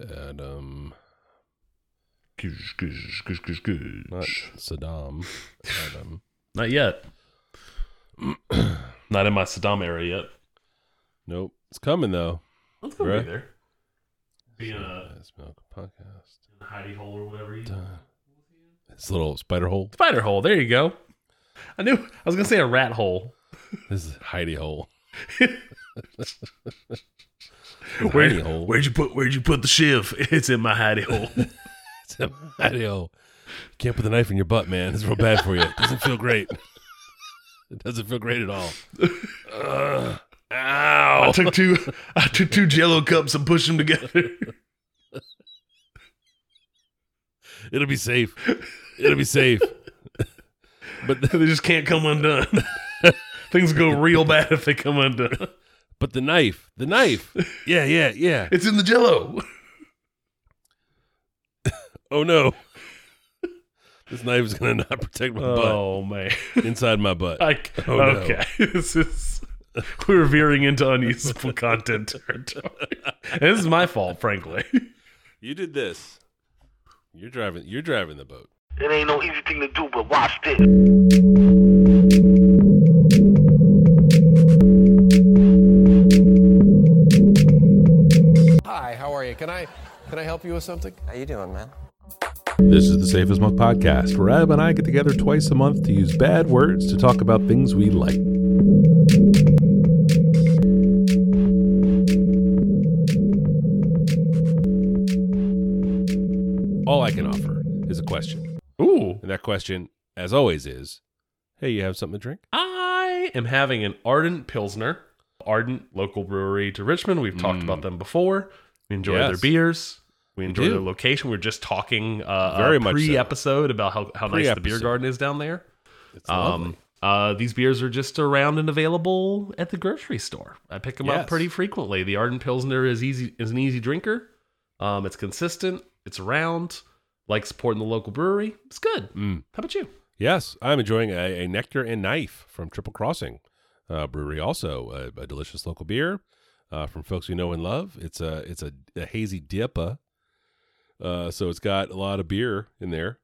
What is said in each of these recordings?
Adam, um, Goosh, goosh, goosh, goosh, goosh. not Saddam. Adam. Um, not yet. Not in my Saddam area yet. Nope. It's coming though. Let's go Right. be there. Be in a Yes, Milk podcast. hidey hole or whatever. You... Dun. This little spider hole. Spider hole. There you go. I knew. I was gonna say a rat hole. This is hidey hole. Where, hidey hole. Where'd you put Where'd you put the shiv? It's in my hidey hole. It's in my hidey hole. Can't put the knife in your butt, man. It's real bad for you. It doesn't feel great. It doesn't feel great at all. Ugh. I took two. I took two Jello cups and pushed them together. It'll be safe. It'll be safe. But they just can't come undone. Things go real bad if they come undone. But the knife, the knife. Yeah, yeah, yeah. It's in the Jello. Oh no. This knife is gonna not protect my butt. Oh man. inside my butt. I, Oh, no. okay. This is we're veering into unusable content territory. And this is my fault, frankly. You did this. You're driving. You're driving the boat. It ain't no easy thing to do, but watch this. Can I can I help you with something? How you doing, man? This is the Safest as Milk podcast, where Ab and I get together twice a month to use bad words to talk about things we like. All I can offer is a question, Ooh. and that question, as always, is, "Hey, you have something to drink?" I am having an Ardent Pilsner. Ardent local brewery to Richmond. We've talked mm. about them before. We enjoy their Mm. Beers. We enjoy do. their location. We are just talking uh, Very much so. pre-episode about how, how nice the beer garden is down there. It's lovely. Um, uh, these beers are just around and available at the grocery store. I pick them up pretty frequently. The Ardent Pilsner is easy is an easy drinker. Um, it's consistent. It's around. Like supporting the local brewery. It's good. Mm. How about you? Yes, I'm enjoying a, a nectar and knife from Triple Crossing uh, Brewery. Also, a, a delicious local beer uh, from folks we know and love. It's a it's a, a hazy dippa, uh, so it's got a lot of beer in there,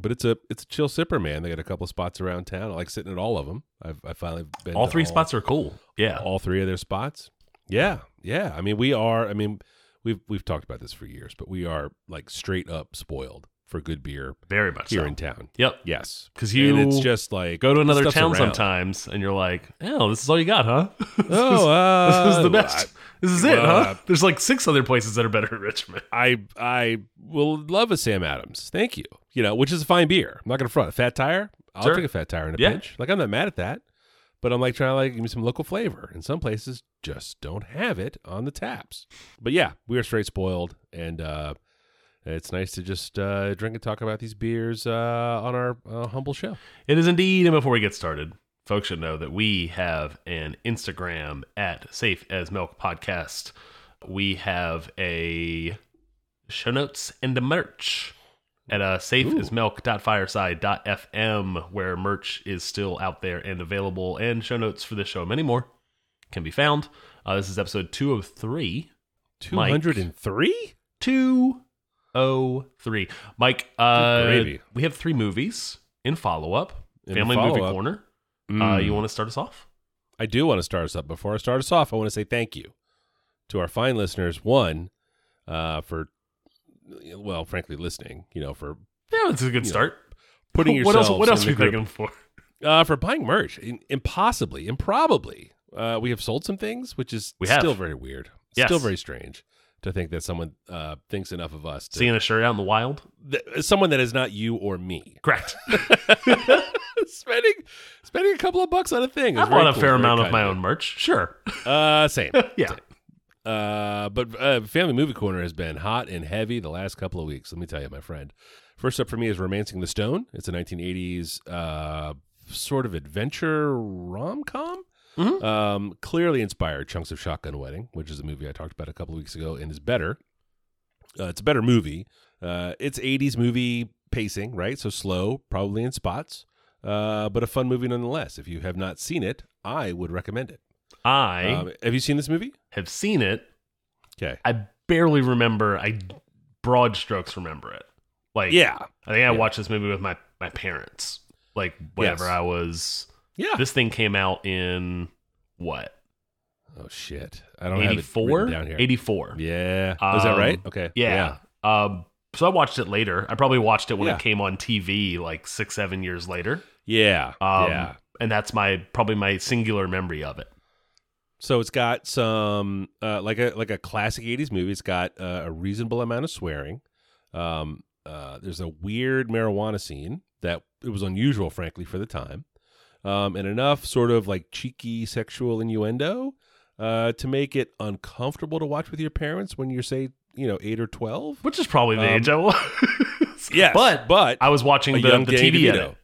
but it's a it's a chill sipper, man. They got a couple of spots around town. I like sitting at all of them. I've I finally been All three spots are cool. Yeah. all three of their spots. Yeah, yeah. I mean, we are. I mean, we've we've talked about this for years, but we are like straight up spoiled for good beer Very much here so. in town. Yep. Yes. Because you it's just like Go to another town around. sometimes, and you're like, "Oh, this is all you got, huh? this Oh, is, uh, this is the best. this is it, well, huh? There's like six other places that are better at Richmond. I I will love a Sam Adams. Thank you. You know, which is a fine beer. I'm not gonna front. A fat tire. I'll Sure. take a fat tire in a Yeah. pinch. Like I'm not mad at that. But I'm like trying to like give me some local flavor. And some places just don't have it on the taps. But yeah, we are straight spoiled, and uh, it's nice to just uh, drink and talk about these beers uh, on our uh, humble show. It is indeed. And before we get started, folks should know that we have an Instagram at Safe as Milk Podcast. We have a show notes and a merch at uh, safeasmilk.fireside.fm, where merch is still out there and available, and show notes for this show and many more can be found. Uh, this is episode 203. Two And three. 203. Mike, uh, we have three movies in follow up. In Family Movie follow-up. Corner. Uh, Mm. you want to start us off? I do want to start us up. Before I start us off, I want to say thank you to our fine listeners. One, uh, for well, frankly, listening. You know, for Yeah, that's a good You know, start. putting what else? What else are you thinking for? uh, for buying merch. In, impossibly, improbably, uh, we have sold some things, which is We have. still very weird. Yes. Still very strange to think that someone uh, thinks enough of us. To, Seeing a shirt out in the wild? th- someone that is not you or me. Correct. spending spending a couple of bucks on a thing. I bought a cool, fair amount of my own merch. Sure. Uh, same. yeah. Uh, but uh, Family Movie Corner has been hot and heavy the last couple of weeks. Let me tell you, my friend. First up for me is Romancing the Stone. It's a 1980s uh, sort of adventure rom com. Mhm. Um, clearly inspired Chunks of Shotgun Wedding, which is a movie I talked about a couple of weeks ago and is better. Uh, it's a better movie. Uh, it's 80s movie pacing, right? So slow, probably in spots, uh, but a fun movie nonetheless. If you have not seen it, I would recommend it. I Um, have you seen this movie? have seen it. Okay. I barely remember. I broad strokes remember it. Like Yeah. I think I watched this movie with my my parents. Like whenever Yes. I was. Yeah. This thing came out in what? oh shit. I don't have it 84? down here. 84. Yeah. Oh, is that right? Um, Okay. Yeah. Um, so I watched it later. I probably watched it when Yeah. it came on TV like six, seven years later. Yeah. Um, yeah. And that's my probably my singular memory of it. So it's got some uh, like a like a classic '80s movie. It's got uh, a reasonable amount of swearing. Um, uh, there's a weird marijuana scene that it was unusual, frankly, for the time, um, and enough sort of like cheeky sexual innuendo uh, to make it uncomfortable to watch with your parents when you're say you know eight or twelve. Which is probably the Um, age I was. Yes, But but I was watching the, young the TV DeVito. edit.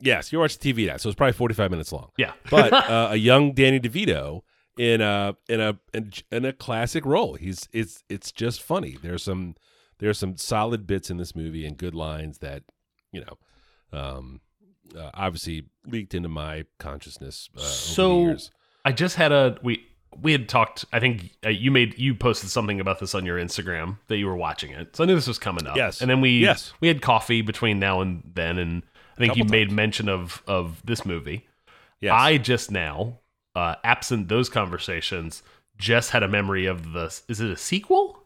Yes, you watched the TV that, so it's probably 45 minutes long. Yeah. but uh, a young Danny DeVito in a in a in, in a classic role. He's it's it's just funny. There's some there's some solid bits in this movie and good lines that you know um, uh, obviously leaked into my consciousness. Uh, So- years. I just had a we we had talked. I think uh, you made you posted something about this on your Instagram that you were watching it. So I knew this was coming up. Yes. and then we Yes. we had coffee between now and then, and I think you Couple made mention of of this movie. yes, I just now, uh, absent those conversations, just had a memory of the. Is it a sequel?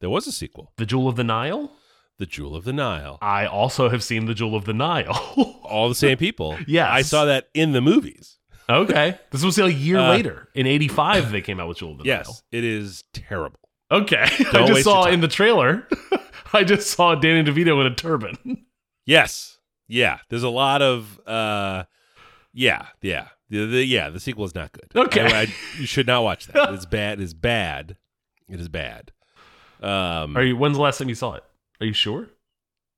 there was a sequel, The Jewel of the Nile. The Jewel of the Nile. I also have seen The Jewel of the Nile. All the same people. Yes. I saw that in the movies. okay, this was a year Uh, later. In '85, they came out with Jewel of the Nile. Yes, it is terrible. Okay, I just saw in the trailer. I just saw Danny DeVito in a turban. Yes. Yeah. There's a lot of uh yeah, yeah. The, the yeah, the sequel is not good. Okay. I- I- you should not watch that. It's bad. It's bad. It is bad. Um Are you? When's the last time you saw it? Are you sure?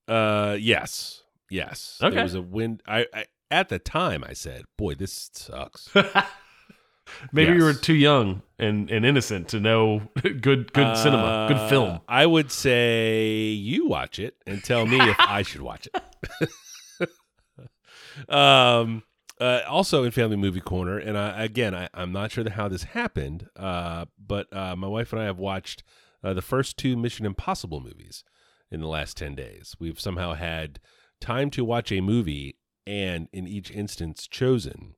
uh yes. Yes. Okay. There was a wind I, I at the time I said, "Boy, this sucks." Maybe you were too young and, and innocent to know good good cinema, good Uh, film. I would say you watch it and tell me if I should watch it. um, uh, also in Family Movie Corner, and I, again, I, I'm not sure how this happened, uh, but uh, my wife and I have watched uh, the first two Mission Impossible movies in the last 10 days. We've somehow had time to watch a movie and, in each instance, chosen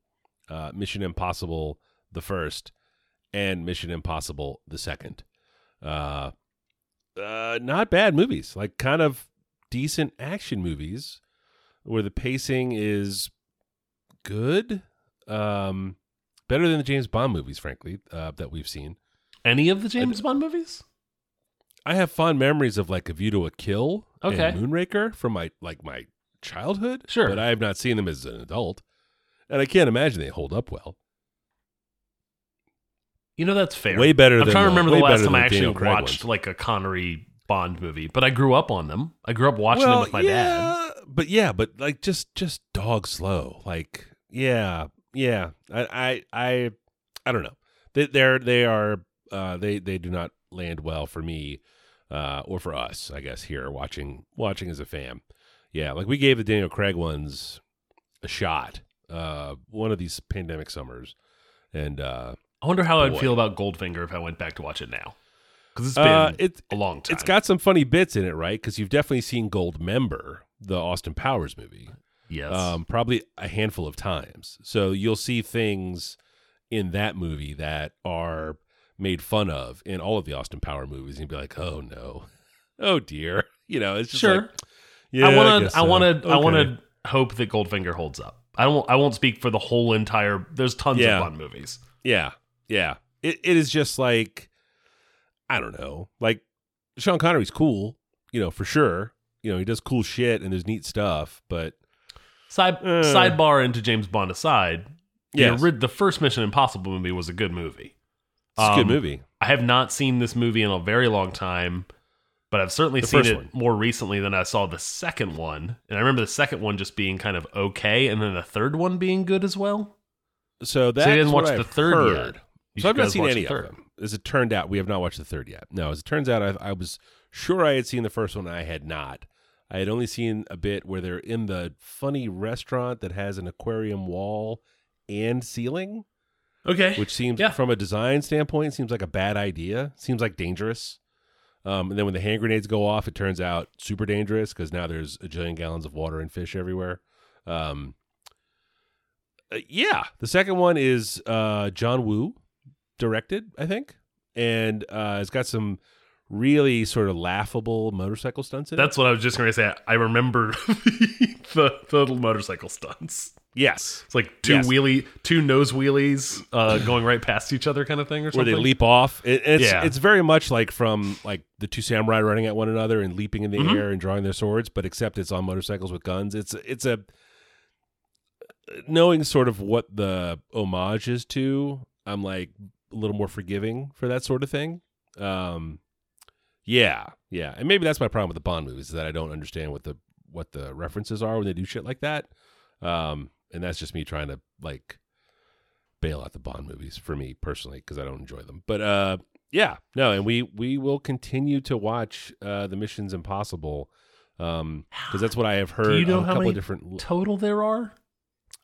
uh, Mission Impossible the first and Mission Impossible the second. Uh, uh, not bad movies, like kind of decent action movies where the pacing is good. Um, better than the James Bond movies, frankly, uh, that we've seen. Any of the James Bond movies? I have fond memories of like A View to a Kill Okay. and Moonraker from my like my childhood. Sure. but I have not seen them as an adult, and I can't imagine they hold up well. You know that's fair. Way better I'm than trying to remember the last time I actually watched ones. like a Connery Bond movie, but I grew up on them. I grew up watching them with my dad. But yeah, but like just just dog slow. Like yeah, yeah. I I I, I don't know. They they're they are uh they they do not land well for me uh or for us, I guess here watching watching as a fan. Yeah, like we gave the Daniel Craig ones a shot uh one of these pandemic summers and uh I wonder how I'd feel about Goldfinger if I went back to watch it now. Because it's been uh it a long time. it's got some funny bits in it, right? Cuz you've definitely seen Goldmember, the Austin Powers movie. yes. um, probably a handful of times. So you'll see things in that movie that are made fun of in all of the Austin Power movies, and you'd be like, "Oh no, oh dear," you know. It's just sure. like, yeah, I want to. I want to. I want to hope that Goldfinger holds up. I don't. I won't speak for the whole entire. There's tons Yeah. of Bond movies. Yeah, yeah. It it is just like I don't know, like Sean Connery's cool, you know, for sure. You know, he does cool shit and there's neat stuff, but Side Uh. sidebar into James Bond aside. the Yes. ori- the first Mission Impossible movie was a good movie. It's a good Um, movie. I have not seen this movie in a very long time, but I've certainly The seen it one. more recently than I saw the second one. And I remember the second one just being kind of okay, and then the third one being good as well. So that's so you didn't what watch I've the third heard. yet. You So I've not seen any of them. As it turned out, we have not watched the third yet. No, as it turns out, I, I was sure I had seen the first one. I had not. I had only seen a bit where they're in the funny restaurant that has an aquarium wall and ceiling. Okay. which seems Yeah. from a design standpoint seems like a bad idea. Seems like dangerous. Um, and then when the hand grenades go off, it turns out super dangerous because now there's a jillion gallons of water and fish everywhere. Um, uh, yeah, the second one is uh, John Woo directed, I think, and uh, it's got some really sort of laughable motorcycle stunts in it. That's what I was just going to say. I remember the the motorcycle stunts. yes, It's like two Yes. wheelie, two nose wheelies uh, going right past each other, kind of thing, or where they leap off. It, it's Yeah. it's very much like from like the two samurai running at one another and leaping in the Mhm. air and drawing their swords, but except it's on motorcycles with guns. It's it's a knowing sort of what the homage is to. I'm like a little more forgiving for that sort of thing. Um, yeah, yeah, and maybe that's my problem with the Bond movies is that I don't understand what the what the references are when they do shit like that. Um, and that's just me trying to like bail out the Bond movies for me personally because I don't enjoy them. But uh, yeah, no, and we we will continue to watch uh, the Missions Impossible um because that's what I have heard. Do you know how couple many different? total there are?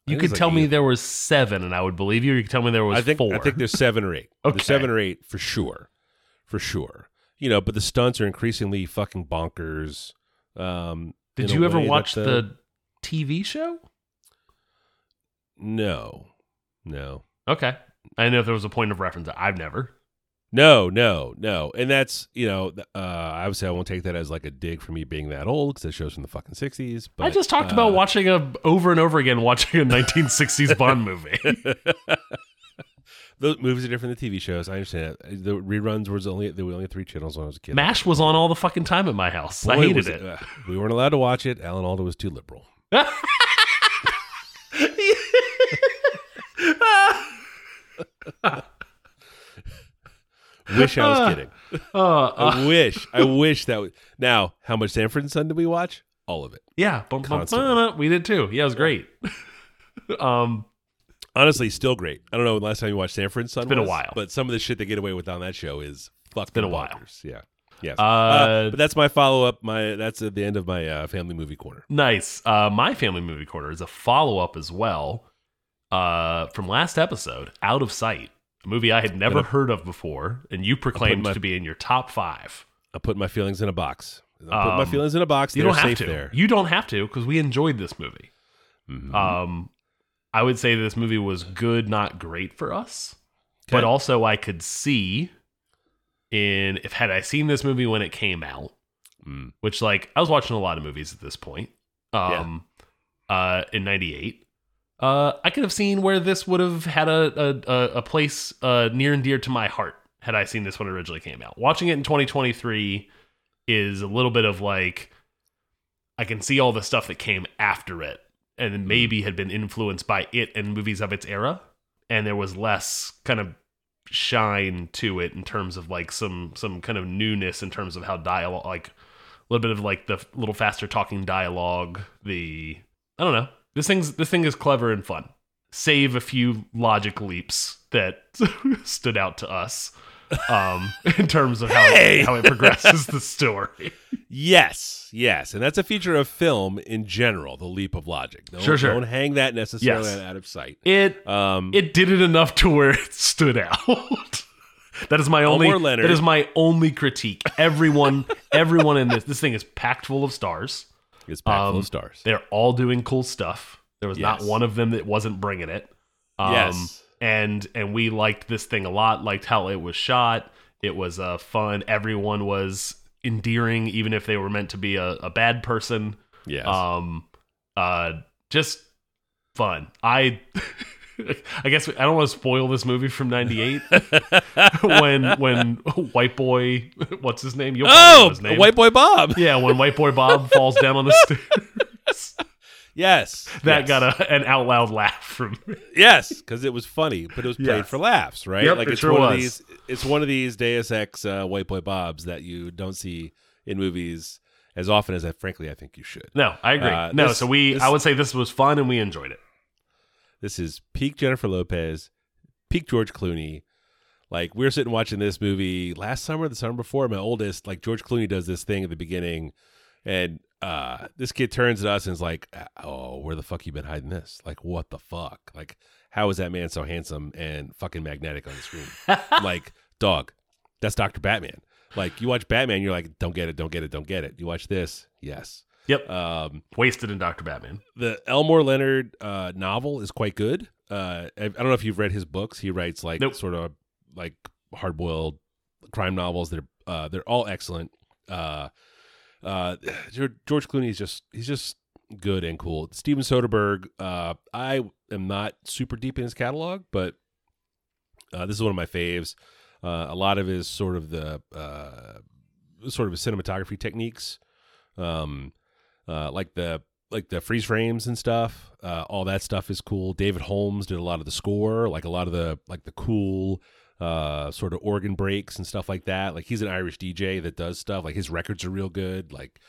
You could like tell me there was seven, and I would believe you. You could tell me there was I think four. I think there's seven or eight. Okay. There's seven or eight for sure, for sure. You know, but the stunts are increasingly fucking bonkers. Um, Did you ever watch the TV show? No, no. Okay, I didn't know if there was a point of reference. I've never. No, no, no. And that's, you know, uh, obviously I won't take that as like a dig for me being that old because it shows from the fucking 60s. But, I just talked uh, about watching a over and over again watching a 1960s Bond movie. Those movies are different than TV shows. I understand that. The reruns was only, there were only three channels when I was a kid. Mash was on all the fucking time at my house. I hated was it. uh, we weren't allowed to watch it. Alan Alda was too liberal. Wish I was kidding. Uh, uh, I wish. I wish that was. Now, how much Sanford and Son did we watch? All of it. yeah, bum, bum, we did too. Yeah, it was great. um, Honestly, still great. I don't know the last time you watched Sanford and Son. It's been a while. but some of the shit they get away with on that show is fucking been a while. bonkers. Yeah. Yes. Uh, Uh, but that's my follow up. My that's at the end of my uh, family movie corner. nice. Uh, my family movie corner is a follow up as well. Uh, from last episode, Out of Sight, a movie I had never heard of before, and you proclaimed my- to be in your top five. I put my feelings in a box. I put my Um, feelings in a box. You They're don't have to. there. You don't have to because we enjoyed this movie. Mhm. Um, I would say this movie was good, not great for us, but also I could see in if had I seen this movie when it came out, Mm. which like I was watching a lot of movies at this point. Um, uh, in '98, uh, I could have seen where this would have had a a, a, a place uh, near and dear to my heart had I seen this when it originally came out. Watching it in 2023 is a little bit of like I can see all the stuff that came after it and mm-hmm. maybe had been influenced by it and movies of its era and there was less kind of shine to it in terms of like some some kind of newness in terms of how dialogue like a little bit of like the little faster talking dialogue the i don't know. This thing's this thing is clever and fun. Save a few logic leaps that stood out to us um in terms of how, Hey! how it progresses the story Yes, yes, and that's a feature of film in general. The leap of logic. Don't, Sure, sure. Don't hang that necessarily Yes. out of sight. it Um, it did it enough to where it stood out. that is my only Leonard. that is my only critique. Everyone everyone in this this thing is packed full of stars. it's packed full um, of stars. They're all doing cool stuff. There was not one of them that wasn't bringing it. Um, Yes. And and we liked this thing a lot. Liked how it was shot. It was uh, fun. Everyone was endearing, even if they were meant to be a, a bad person. Yes. Um, uh, just fun. I, I guess I don't want to spoil this movie from '98 when when White Boy, what's his name? You'll oh, his name. White Boy Bob. Yeah, when White Boy Bob falls down on the stairs, Yes. that yes. got a, an out loud laugh from me. yes because it was funny, but it was played Yes. for laughs, right? Yep, like it it's sure one of these. It's one of these Deus Ex uh, White Boy Bobs that you don't see in movies as often as, I, frankly, I think you should. No, I agree. Uh, no, this- so we, this- I would say this was fun and we enjoyed it. This is peak Jennifer Lopez, peak George Clooney. Like we were sitting watching this movie last summer, the summer before. My oldest, like George Clooney, does this thing at the beginning, and uh this kid turns at us and is like, "Oh, where the fuck you been hiding this? Like, what the fuck? Like, how is that man so handsome and fucking magnetic on the screen? like, dog, that's Doctor Batman. Like you watch Batman, you're like, don't get it, don't get it, don't get it. You watch this, yes. Yep. Um, Wasted in Doctor Batman. the Elmore Leonard uh, novel is quite good. Uh, I, I don't know if you've read his books. He writes like Nope. sort of like hard boiled crime novels. They're uh, they're all excellent. Uh, uh, George Clooney is just he's just good and cool. Steven Soderbergh. Uh, I am not super deep in his catalog, but uh, this is one of my faves. Uh, a lot of his sort of the uh, sort of his cinematography techniques, um, uh, like the like the freeze frames and stuff. Uh, all that stuff is cool. David Holmes did a lot of the score, like a lot of the like the cool uh, sort of organ breaks and stuff like that. Like he's an Irish DJ that does stuff. Like his records are real good. Like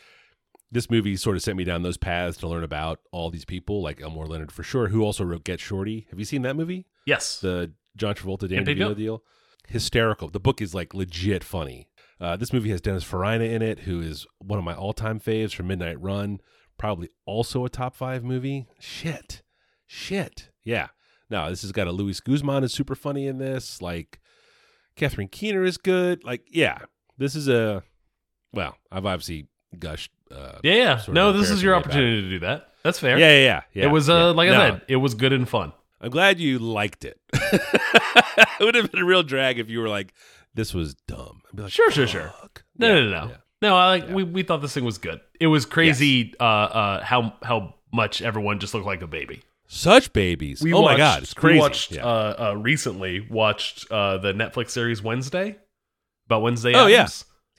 this movie sort of sent me down those paths to learn about all these people, like Elmore Leonard for sure, who also wrote Get Shorty. Have you seen that movie? Yes. the John Travolta Dan DeVito deal. Hysterical. The book is like legit funny. Uh, this movie has Dennis Farina in it, who is one of my all-time faves from Midnight Run. Probably also a top five movie. Shit, shit. Yeah. No, this has got a Luis Guzman is super funny in this. Like Catherine Keener is good. Like yeah, this is a. Well, I've obviously gushed. Uh, yeah, yeah. No, this is your opportunity to do that. That's fair. Yeah, yeah, yeah. yeah, it was, uh, yeah. like I No, said, it was good and fun. I'm glad you liked it. it would have been a real drag if you were like, "This was dumb." I'd be like, Sure, sure, sure. No, Yeah, no, no, no. No, I like we, we thought this thing was good. It was crazy uh uh how how much everyone just looked like a baby. Such babies. We oh my god, it's crazy. We watched Yeah. uh, uh recently watched uh the Netflix series Wednesday about Wednesday. Oh, yeah.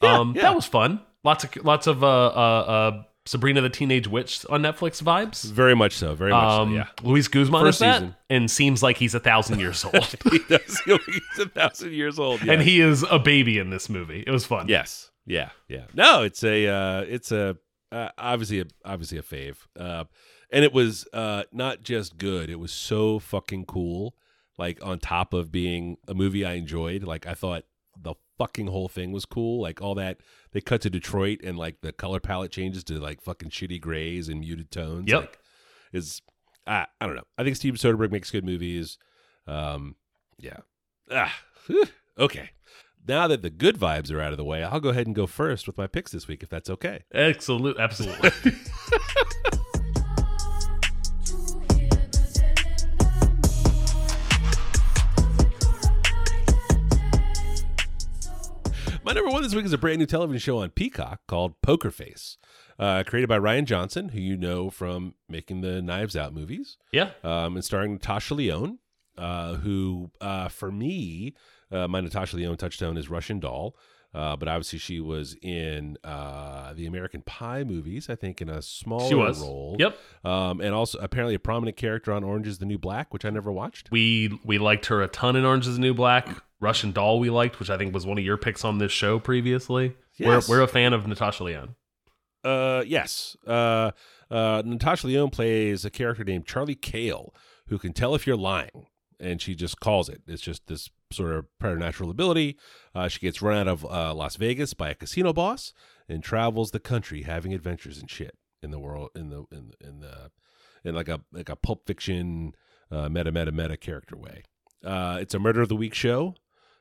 Yeah, um yeah. that was fun. Lots of lots of uh uh uh Sabrina the Teenage Witch on Netflix vibes. very much so. Very much Um, so. Yeah. Luis Guzman First is that season. and seems like he's a thousand years old, he does. He's a thousand years old. and he is a baby in this movie. It was fun. Yes. Yeah. Yeah. No, it's a. Uh, it's a. Uh, obviously, a, obviously a fave. Uh, and it was uh, not just good. It was so fucking cool. Like on top of being a movie I enjoyed. Like I thought the fucking whole thing was cool. Like all that they cut to Detroit and like the color palette changes to like fucking shitty grays and muted tones. Yep. Like, is I I don't know. I think Steven Soderbergh makes good movies. Um, yeah. Ah, whew. okay. Now that the good vibes are out of the way, I'll go ahead and go first with my picks this week, if that's okay. Absolute, absolutely. My number one this week is a brand new television show on Peacock called Poker Face, uh, created by Rian Johnson, who you know from making the Knives Out movies, yeah. um, and starring Natasha Lyonne, uh, who, uh, for me, uh, my Natasha Lyonne touchstone is Russian Doll. Uh, but obviously, she was in uh, the American Pie movies. I think in a small She was. role. Yep. Um, and also apparently a prominent character on Orange Is the New Black, which I never watched. We we liked her a ton in Orange is the New Black. Russian Doll we liked, which I think was one of your picks on this show previously. Yes. We're we're a fan of Natasha Lyonne. Uh, yes. Uh, uh, Natasha Lyonne plays a character named Charlie Cale, who can tell if you're lying, and she just calls it. It's just this sort of preternatural ability. Uh, she gets run out of uh, Las Vegas by a casino boss and travels the country having adventures and shit in the world in the in in the in like a like a pulp fiction uh, meta meta meta character way. Uh, it's a murder of the week show,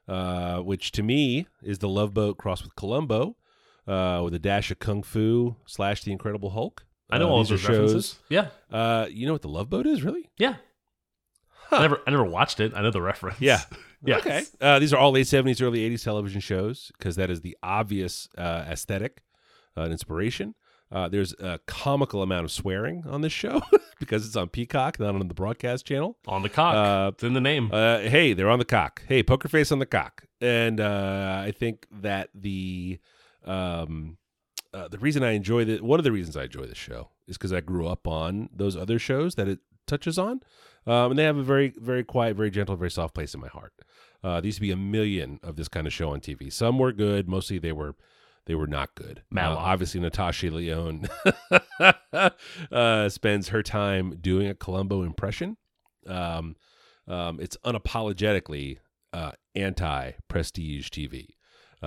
uh, which to me is the Love Boat crossed with Columbo uh, with a dash of kung fu slash the Incredible Hulk. I know Uh, all these those shows. references. Yeah. Uh, you know what the Love Boat is, really? Yeah. I never I never watched it. I know the reference. Yeah. Yes. Okay. Uh, these are all late seventies, early eighties television shows because that is the obvious uh, aesthetic uh, and inspiration. Uh, there's a comical amount of swearing on this show because it's on Peacock, not on the broadcast channel. On the cock. Uh, it's in the name. Uh, hey, they're on the cock. Hey, poker face on the cock. And uh, I think that the um, uh, the reason I enjoy the one of the reasons I enjoy this show is because I grew up on those other shows that it touches on, um, and they have a very very quiet, very gentle, very soft place in my heart. Uh, there used to be a million of this kind of show on TV. Some were good, mostly they were they were not good. Uh, obviously, Natasha Lyonne uh, spends her time doing a Columbo impression. Um, um, it's unapologetically uh, anti prestige TV,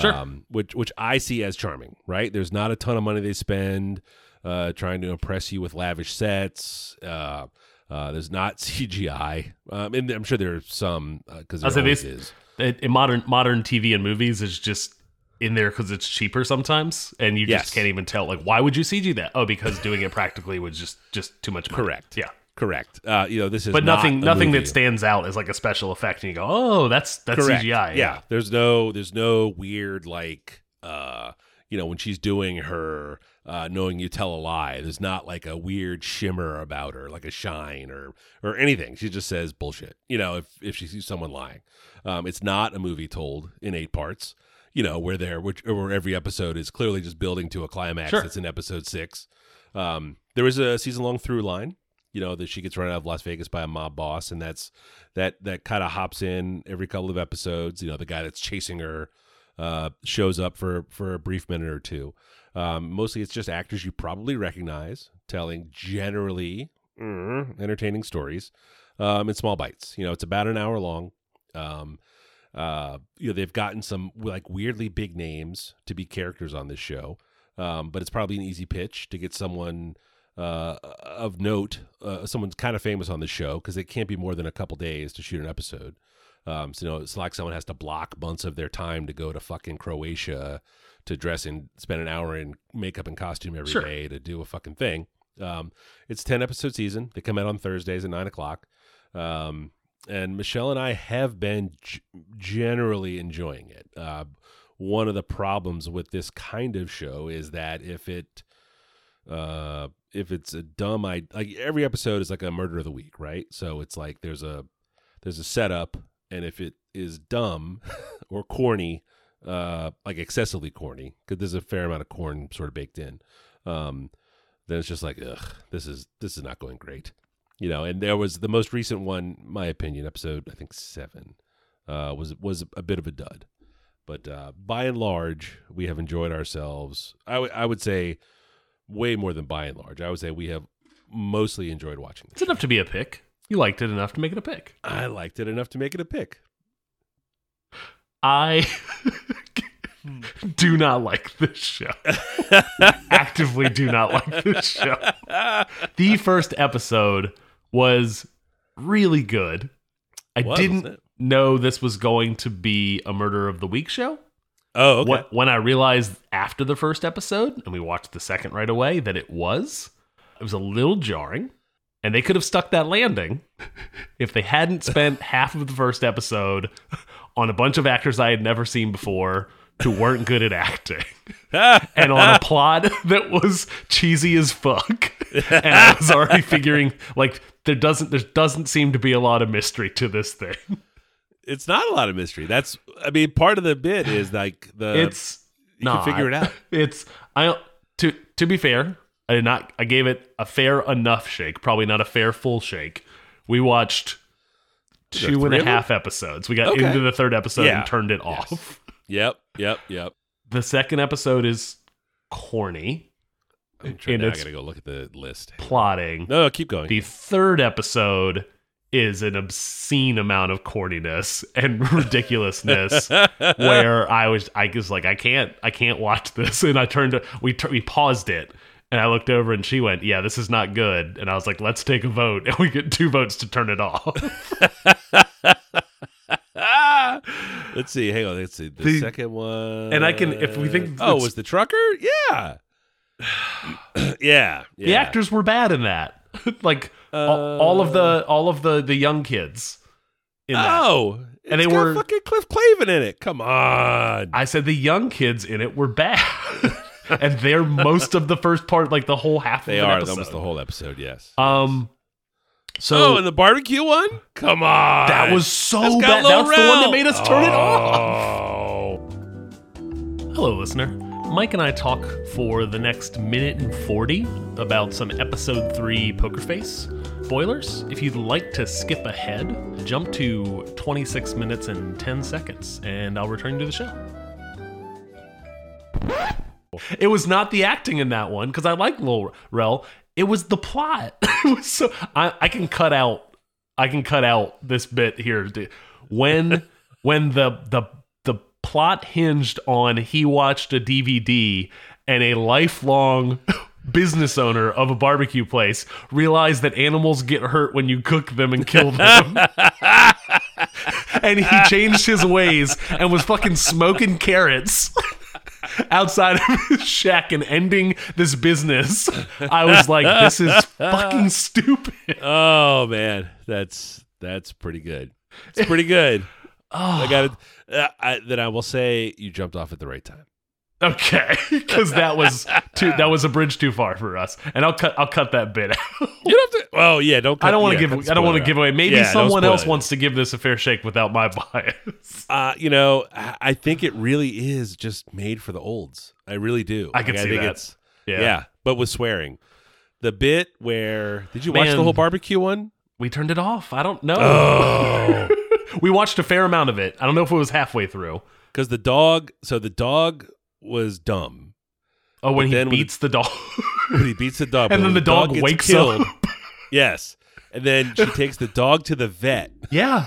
Sure. um, which which I see as charming. Right? There's not a ton of money they spend uh, trying to impress you with lavish sets. Uh, Uh, there's not CGI, um, and I'm sure there's some because there always is. in in modern modern TV and movies is just in there because it's cheaper sometimes, and you Yes. just can't even tell. Like, why would you CG that? Oh, because doing it practically was just just too much. Money. Correct. Yeah. Correct. Uh, you know, this is But nothing, a nothing movie. that stands out as like a special effect, and you go, "Oh, that's that's Correct. CGI." Yeah. There's no there's no weird like uh you know when she's doing her uh knowing you tell a lie. There's not like a weird shimmer about her, like a shine or or anything. She just says bullshit. You know, if if she sees someone lying. Um it's not a movie told in eight parts. You know, where there which where every episode is clearly just building to a climax Sure. that's in episode 6. Um there is a season long through line you know that she gets run out of Las Vegas by a mob boss, and that's that that kind of hops in every couple of episodes. You know, the guy that's chasing her uh, shows up for for a brief minute or two. Um, mostly, it's just actors you probably recognize telling generally mm, entertaining stories um, in small bites. You know, it's about an hour long. Um, uh, you know, they've gotten some like weirdly big names to be characters on this show, um, but it's probably an easy pitch to get someone uh, of note, uh, someone's kind of famous on the show because it can't be more than a couple days to shoot an episode. Um, so you know, it's like someone has to block months of their time to go to fucking Croatia to dress and spend an hour in makeup and costume every day Sure. to do a fucking thing. Um, it's ten episode season. They come out on Thursdays at nine o'clock. Um, and Michelle and I have been g- generally enjoying it. Uh, one of the problems with this kind of show is that if it uh if it's a dumb I like every episode is like a murder of the week, right? So it's like there's a there's a setup and if it is dumb or corny, uh like excessively corny, because there's a fair amount of corn sort of baked in, um, then it's just like, ugh, this is this is not going great. You know, and there was the most recent one, my opinion, episode I think seven, uh, was was a bit of a dud. But uh, by and large, we have enjoyed ourselves. I would I would say way more than by and large. I would say we have mostly enjoyed watching It's this. enough to be a pick. You liked it enough to make it a pick. I liked it enough to make it a pick. I do not like this show. Actively do not like this show. The first episode was really good. I Was, didn't know this was going to be a murder of the week show. Oh, okay. What, when I realized after the first episode, and we watched the second right away, that it was, it was a little jarring. And they could have stuck that landing if they hadn't spent half of the first episode on a bunch of actors I had never seen before who weren't good at acting and on a plot that was cheesy as fuck. And I was already figuring like there doesn't there doesn't seem to be a lot of mystery to this thing. It's not a lot of mystery. That's I mean, part of the bit is like the it's you can not. figure it out. It's I to to be fair, I did not. I gave it a fair enough shake, probably not a fair full shake. We watched two and a half episodes. We got Okay. into the third episode Yeah. and turned it Yes. off. Yep, yep, yep. The second episode is corny I'm trying, now I gotta go look at the list. plotting. No, no, keep going. The third episode is an obscene amount of corniness and ridiculousness where I was I was like I can't I can't watch this and I turned to we we paused it and I looked over and she went yeah this is not good and I was like let's take a vote and we get two votes to turn it off! Let's see. Hang on. Let's see. The, The- second one. and I can- if we think Oh, it's- was the trucker? Yeah. yeah. Yeah. the actors were bad in that like all, all of the all of the the young kids in that Oh. And it's they got were- fucking Cliff Clavin in it. Come on. I said the young kids in it were bad and they're most of the first part like the whole half they of the are episode. almost the whole episode. Yes. Um. So oh, and the barbecue one? Come on. that was so bad. That's the one that made us turn it off. Oh. Hello, listener. Mike and I talk for the next minute and 40 about some episode 3 Poker Face spoilers. If you'd like to skip ahead, jump to 26 minutes and 10 seconds, and I'll return to the show. It was not the acting in that one because I like Lil Rel. It was the plot. was so I, I can cut out. I can cut out this bit here. When when the the the plot hinged on he watched a DVD and a lifelong business owner of a barbecue place realized that animals get hurt when you cook them and kill them. and he changed his ways and was fucking smoking carrots outside of his shack and ending this business. I was like, this is fucking stupid. Oh man, that's that's pretty good. It's pretty good. oh. I got it. Uh, I, then I will say you jumped off at the right time. Okay, because that was too that was a bridge too far for us, and I'll cut I'll cut that bit out. You don't have to. Oh yeah, don't. Cut, I don't want to cut give I don't want to give away. Maybe Yeah, someone else it. wants to give this a fair shake without my bias. Uh, you know, I I think it really is just made for the olds. I really do. I can Like, see think that. It's, yeah. but with swearing. The bit where did you watch the whole barbecue one? We turned it off. I don't know. Oh, we watched a fair amount of it. I don't know if it was halfway through. because the dog. So the dog was dumb Oh, when But he then when beats the dog, when he beats the dog, and then when the dog, gets wakes killed, up. Yes, and then she takes the dog to the vet, yeah.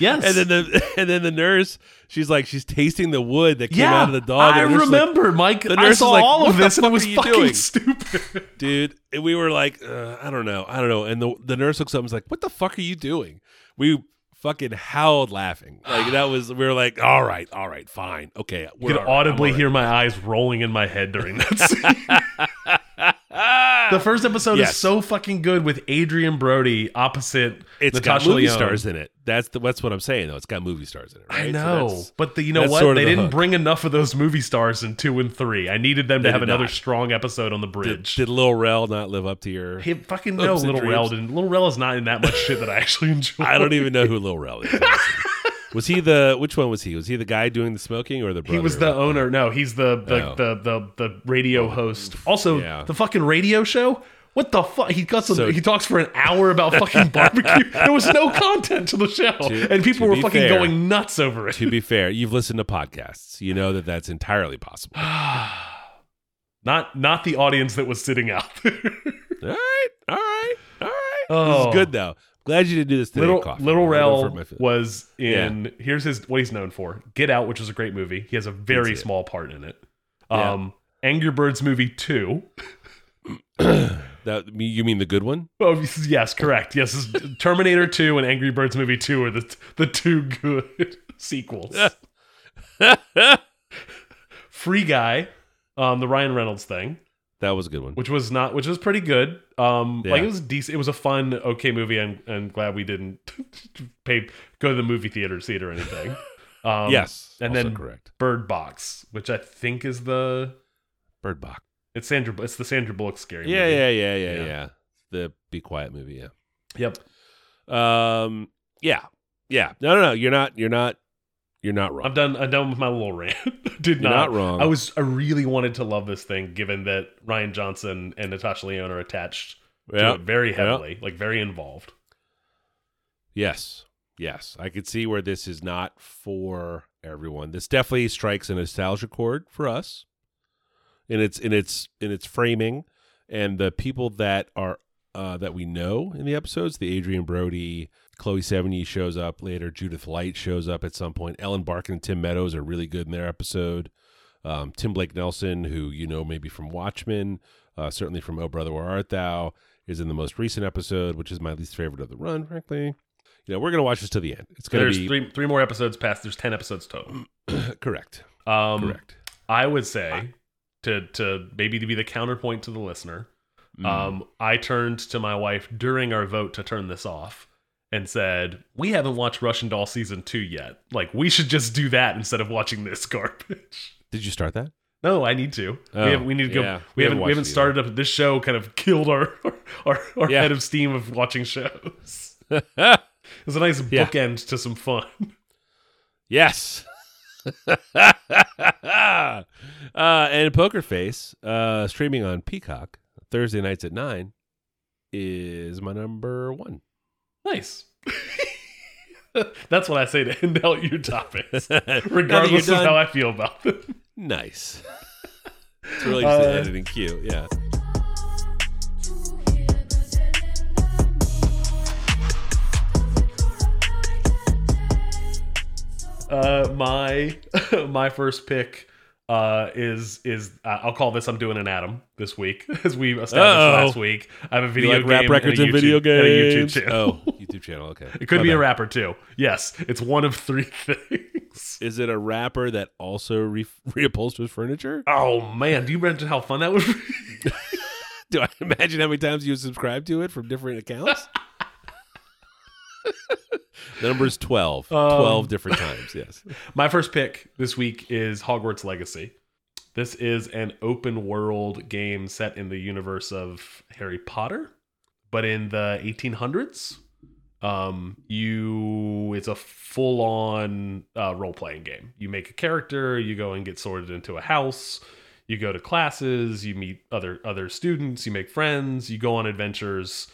Yes. and then the and then the nurse. She's like she's tasting the wood that came yeah, out of the dog. I the is like, remember, Mike. the nurse is saw like, all "What of this, and it was fucking doing?" stupid. dude. And we were like, uh, I don't know, I don't know. And the the nurse looks up and was like, "What the fuck are you doing?" We fucking howled laughing. Like that was. We were like, "All right, all right, fine, okay." You could audibly hear my eyes rolling in my head during that scene. Ah! the first episode Yes. is so fucking good with Adrien Brody opposite It's Natasha got movie Lyonne. stars in it. That's the, that's what I'm saying though. It's got movie stars in it. Right? I know, that's- but the, you know what? sort of They the didn't hook. bring enough of those movie stars in two and three. I needed them to have another not. strong episode on the bridge. did Lil Rel not live up to your? Hey, fucking no, Hopes and Little. Rel didn't. Little Rel is not in that much shit that I actually enjoy. I don't even know who Lil Rel is. Was he the which one was he? Was he the guy doing the smoking or the brother? He was the owner. No, he's the the Oh. the, the, the radio oh. host. Also, Yeah. the fucking radio show. What the fuck? He got some. So- he talks for an hour about fucking barbecue. there was no content to the show, and people to were be fucking fair- going nuts over it. To be fair, you've listened to podcasts. You know that that's entirely possible. not not the audience that was sitting out there. All right, all right, all right. This Oh. is good though. Glad you didn't do this today. Little Coffee. Little Rel hurt my feelings. was in. Here's his what he's known for: Get Out, which is a great movie. He has a very small part in it. Yeah. Um, Angry Birds movie two. that you mean the good one? Oh yes, correct. Yes, Terminator Two and Angry Birds movie two are the the two good sequels. Free Guy, um, the Ryan Reynolds thing, That was a good one. which was not, which was pretty good. Um, like it was decent. It was a fun, okay movie. I'm, I'm glad we didn't pay go to the movie theater to see it or anything. Um, yes, and then correct. Bird Box, which I think is the Bird Box. it's Sandra, it's the Sandra Bullock scary. Yeah, movie. yeah, yeah, yeah, Yeah. yeah, The Be Quiet movie. Yeah. Yep. Um. Yeah. Yeah. No, no, no. You're not. You're not. You're not wrong. I'm done. I'm done with my little rant. Did You're not, not wrong. I was. I really wanted to love this thing, given that Rian Johnson and Natasha Lyonne are attached to it very Yeah. heavily, like very involved. Yes. Yes. I could see where this is not for everyone. This definitely strikes a nostalgia chord for us in its in its in its framing and the people that are uh, that we know in the episodes, the Adrien Brody, Chloe Sevigny shows up later, Judith Light shows up at some point. Ellen Barkin and Tim Meadows are really good in their episode. Um, Tim Blake Nelson, who you know maybe from Watchmen, uh, certainly from Oh Brother Where Art Thou, is in the most recent episode, which is my least favorite of the run, frankly. You know, we're gonna watch this to the end. It's gonna There's be three three more episodes past. There's ten episodes total. correct. Um, Correct. I would say to to maybe to be the counterpoint to the listener. Mm. Um, I turned to my wife during our vote to turn this off and said, "We haven't watched Russian Doll season two yet. Like, we should just do that instead of watching this garbage." Did you start that? No, I need to. Oh, we, have, we need to go. yeah. We, We haven't haven't. We haven't started up. This show kind of killed our our, our Yeah. head of steam of watching shows. It was a nice Yeah. bookend to some fun. Yes. uh, and Poker Face, uh, streaming on Peacock Thursday nights at nine, is my number one. Nice. That's what I say to end out your topics, Now that you're regardless of how I feel about them. nice. it's really just Uh, an editing cue. Yeah. Uh, my my first pick uh, is is uh, I'll call this I'm doing an Adam this week as we established Uh-oh. last week. I have a You video like game rap records and, and a video YouTube- and a YouTube games. channel. Oh, YouTube channel. Okay, It could My be a rapper too. Yes, it's one of three things. Is it a rapper that also re- reupholsters furniture? Oh man, do you imagine how fun that would be? Do I imagine how many times you subscribe to it from different accounts? The number is 12. Um, 12 different times, yes. My first pick this week is Hogwarts Legacy. This is an open world game set in the universe of Harry Potter, but in the 1800s. Um, you it's a full on uh, role playing game. You make a character, you go and get sorted into a house, you go to classes, you meet other other students, you make friends, you go on adventures,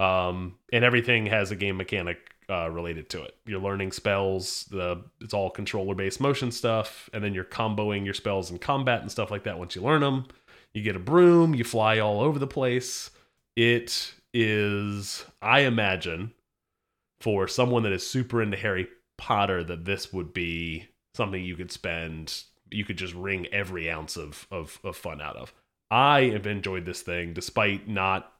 um, and everything has a game mechanic uh, related to it. You're learning spells. The it's all controller based motion stuff, and then you're comboing your spells in combat and stuff like that. Once you learn them, you get a broom. You fly all over the place. It is, I imagine, for someone that is super into Harry Potter, that this would be something you could spend. You could just wring every ounce of of, of fun out of. I have enjoyed this thing despite not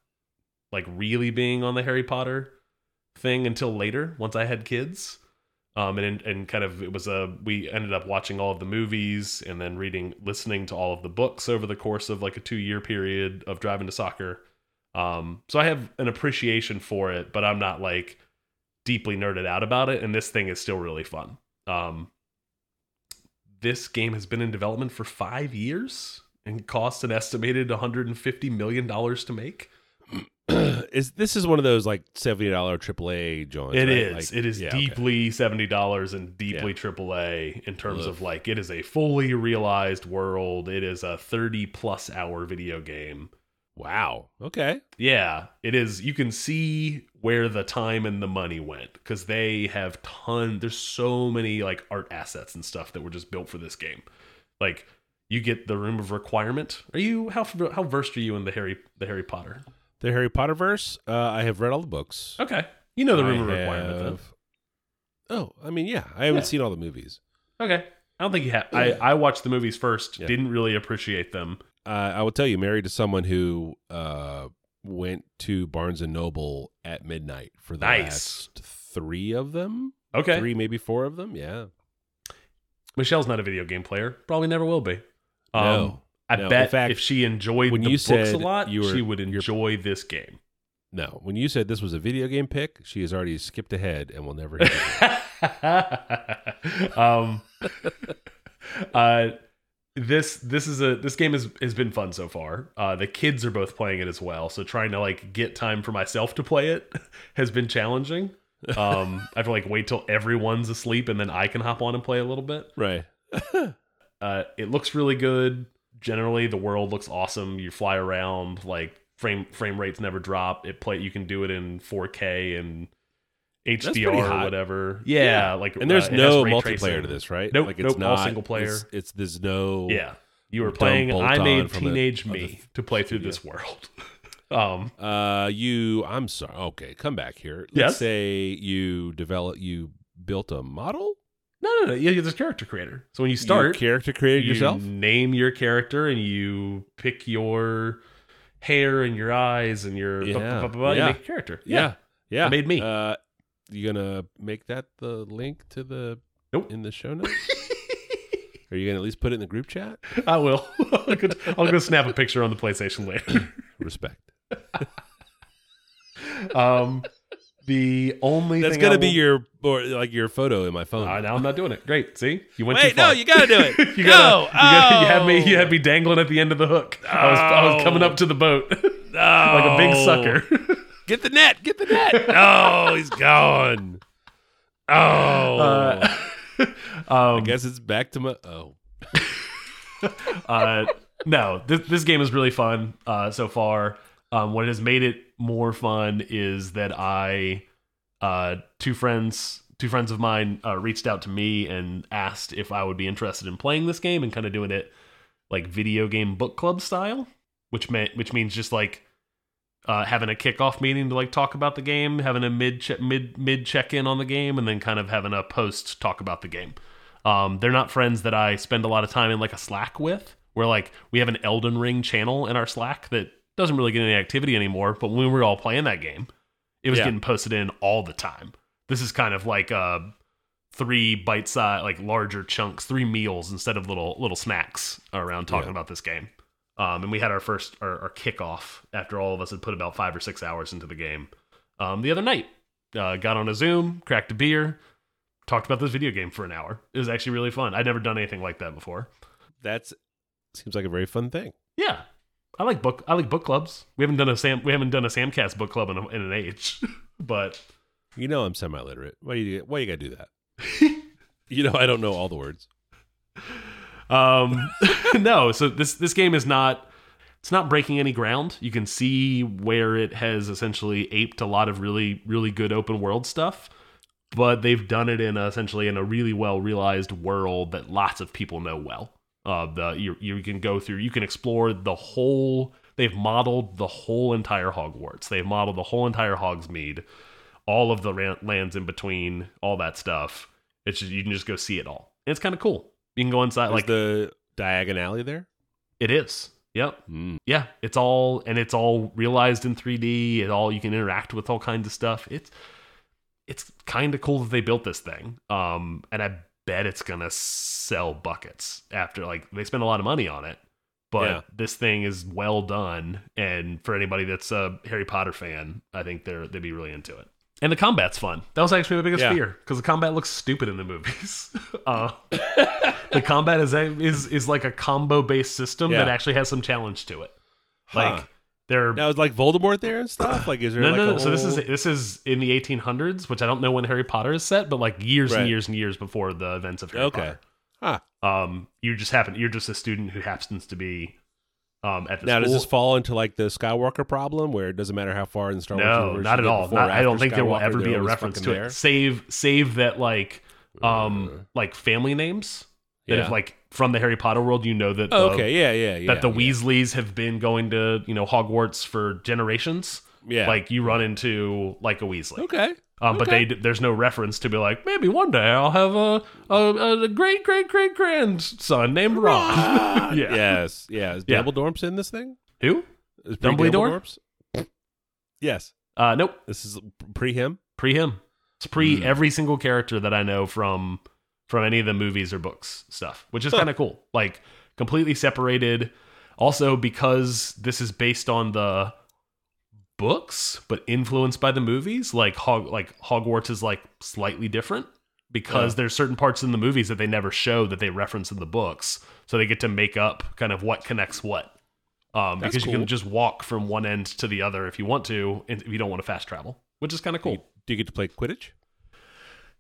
like really being on the Harry Potter thing until later once I had kids. Um, and and kind of it was a we ended up watching all of the movies and then reading listening to all of the books over the course of like a two year period of driving to soccer. Um, so I have an appreciation for it, but I'm not like deeply nerded out about it. And this thing is still really fun. Um, this game has been in development for five years and cost an estimated 150 million dollars to make. is This is one of those like $70 AAA joints. It right? is. Like- it is yeah, okay. deeply seventy dollars and deeply AAA in terms Ugh. of like it is a fully realized world. It is a thirty plus hour video game. Wow. Okay. Yeah, it is. You can see where the time and the money went because they have ton. There's so many like art assets and stuff that were just built for this game. Like you get the room of requirement. Are you how how versed are you in the Harry the Harry Potter? The Harry Potter verse, uh, I have read all the books. Okay, you know the I of requirement. Then. Oh, I mean, yeah. I haven't Yeah. seen all the movies. Okay. I don't think you have. I, I watched the movies first, Yeah. didn't really appreciate them. Uh, I will tell you, married to someone who uh, went to Barnes and Noble at midnight for the Nice. last three of them. Okay. Three, maybe four of them. Yeah. Michelle's not a video game player. Probably never will be. Um, No. I No. bet fact, if she enjoyed when the you books said a lot, you were- she would enjoy this game. No. When you said this was a video game pick, she has already skipped ahead and will never um, uh, this this is a this game has has been fun so far. Uh, the kids are both playing it as well, so trying to like get time for myself to play it has been challenging. Um, I have to like wait till everyone's asleep and then I can hop on and play a little bit. right. Uh, it looks really good. Generally, the world looks awesome. You fly around, like frame frame rates never drop. It play you can do it in 4K and HDR or whatever. Yeah, like And there's uh, no multiplayer tracing. to this, right? Nope, like it's nope, all not single player. It's, it's there's no. Yeah, you were playing. I made the teenage other me to play through studio. this world. um, Uh, you. I'm sorry. Okay, come back here. Let's Yes? say you develop. You built a model. No, no, no. Yeah, you're this character creator. So when you You start, character creator you yourself. name your character and you pick your hair and your eyes and your Yeah, blah, blah, blah, yeah. you make a character. Yeah, yeah. I made me. Uh, you gonna make that the link to the Nope. in the show notes? Are you gonna at least put it in the group chat? I will. I'll go, I'll go snap a picture on the PlayStation later. Respect. Um, the only That's thing gonna I be will- your or like your photo in my phone. Uh, now I'm not doing it. Great. See, you went Wait, too far. no, you gotta do it. you No. gotta, you, gotta- you had me. You Oh. had me dangling at the end of the hook. I was, I was coming up to the boat like a big Oh. sucker. Get the net. Get the net. oh, he's gone. Oh, Uh, I um, guess it's back to my. Oh, uh, no, this, this game is really fun uh, so far. Um, what has made it more fun is that I, uh, two friends, two friends of mine, uh, reached out to me and asked if I would be interested in playing this game and kind of doing it like video game book club style, which meant which means just like uh, having a kickoff meeting to like talk about the game, having a mid che- mid mid check in on the game, and then kind of having a post talk about the game. Um, they're not friends that I spend a lot of time in like a Slack with. Where like we have an Elden Ring channel in our Slack that doesn't really get any activity anymore. But when we were all playing that game, it was Yeah. getting posted in all the time. This is kind of like uh, three bite size, like larger chunks, three meals instead of little little snacks around talking Yeah. about this game. Um, and we had our first our, our kickoff after all of us had put about five or six hours into the game um, the other night. Uh, got on a Zoom, cracked a beer, talked about this video game for an hour. It was actually really fun. I'd never done anything like that before. That's seems like a very fun thing. Yeah, I like book. I like book clubs. We haven't done a Sam. We haven't done a Samcast book club in, a, in an age, but You know I'm semi-literate. Why you why you gotta do that? you know I don't know all the words. um, no. So this this game is not. It's not breaking any ground. You can see where it has essentially aped a lot of really really good open world stuff, but they've done it in a, essentially in a really well realized world that lots of people know well. Uh, the you you can go through. You can explore the whole. They've modeled the whole entire Hogwarts. They've modeled the whole entire Hogsmeade, all of the lands in between, all that stuff. It's just, you can just go see it all. And it's kind of cool. You can go inside Is like the Diagon Alley there? it is. Yep. Mm. Yeah, it's all and it's all realized in 3D. It all you can interact with all kinds of stuff. It's it's kind of cool that they built this thing. Um, and I bet it's gonna sell buckets after like they spend a lot of money on it. But Yeah. this thing is well done, and for anybody that's a Harry Potter fan, I think they're they'd be really into it. And the combat's fun. That was actually my biggest Yeah. fear because the combat looks stupid in the movies. uh, the combat is is is like a combo based system that actually has some challenge to it. Huh. There. Now is like Voldemort there and stuff? Like is there No, like no, a. So this is whole- this is in the 1800s, which I don't know when Harry Potter is set, but like years Right. and years and years before the events of Harry Okay. Potter. Huh. Um, you just happen you're just a student who happens to be um at the school. Now school. does this fall into like the Skywalker problem where it doesn't matter how far in the Star Wars no, universe not you at get all. before or Not, I don't after think there will Skywalker, ever be they're a always reference fucking to there? it. Save save that like um Uh, like family names that yeah. if like from the Harry Potter world you know that the, Oh, okay, yeah, yeah, yeah. that the yeah. Weasleys have been going to you know Hogwarts for generations. Yeah. Like you run into like a Weasley. Okay. Um, but they there's no reference to be like maybe one day I'll have a a, a great great great grandson named Ron. yeah. Yes. Yeah. Is Yeah. Dumbledore in this thing? Who? Is Dumbledore? Yes. Uh, nope. This is pre him. Pre him. It's pre Hmm. every single character that I know from from any of the movies or books stuff, which is Huh. kind of cool. Like completely separated. Also because this is based on the books, but influenced by the movies. Like Hog like Hogwarts is like slightly different because Yeah. there's certain parts in the movies that they never show that they reference in the books, so they get to make up kind of what connects what. Um, because you can just walk from one end to the other if you want to, and if you don't want to fast travel, which is kind of cool. do you get to play Quidditch?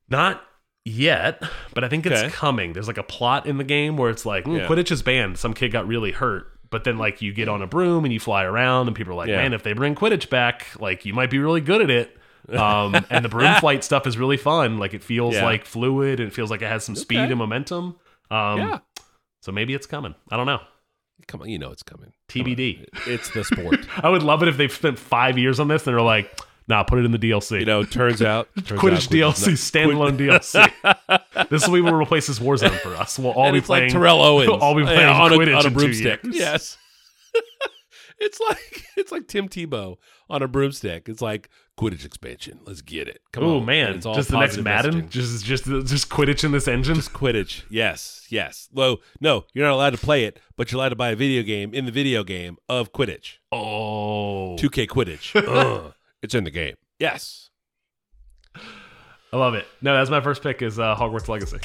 Not yet, but I think it's Okay. coming. There's like a plot in the game where it's like, mm, Yeah. Quidditch is banned. Some kid got really hurt. But then, like, you get on a broom and you fly around, and people are like, Yeah. man, if they bring Quidditch back, like, you might be really good at it. Um, and the broom flight stuff is really fun. Like, it feels Yeah. like fluid and it feels like it has some speed Okay. and momentum. Um, yeah. So maybe it's coming. I don't know. Come on, you know it's coming. TBD. It's the sport. I would love it if they've spent five years on this and they're like, nah, put it in the DLC. you know, turns out turns Quidditch out DLC, standalone DLC. this will be what replaces Warzone for us. We'll all and be playing like Terrell Owens. I'll be Yeah, playing on, Quidditch a, on a broomstick. Yes. it's like it's like Tim Tebow on a broomstick. It's like Quidditch expansion. Let's get it. Come Oh on. man, it's all just the next Madden, messaging. just just just Quidditch in this engine. Just Quidditch. Yes, yes. Well, no, you're not allowed to play it, but you're allowed to buy a video game in the video game of Quidditch. oh, 2K Quidditch. It's in the game. Yes. I love it. No, that's my first pick. Is uh, Hogwarts Legacy.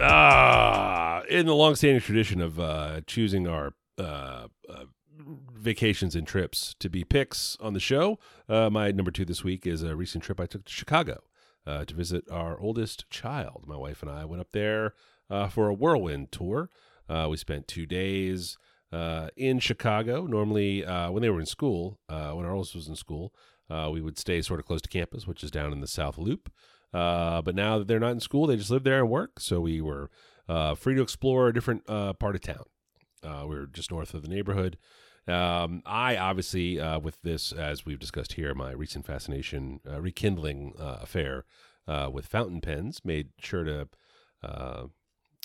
Ah, in the long-standing tradition of uh, choosing our uh, uh, vacations and trips to be picks on the show, uh, my number two this week is a recent trip I took to Chicago uh, to visit our oldest child. My wife and I went up there uh, for a whirlwind tour. Uh, we spent two days uh, in Chicago. Normally, uh, when they were in school, when our oldest was in school, we would stay sort of close to campus, which is down in the South Loop. But now that they're not in school, they just live there and work. So we were free to explore a different part of town. We were just north of the neighborhood, Um, I obviously, uh, with this, as we've discussed here, my recent fascination, uh, rekindling uh, affair uh, with fountain pens, made sure to uh,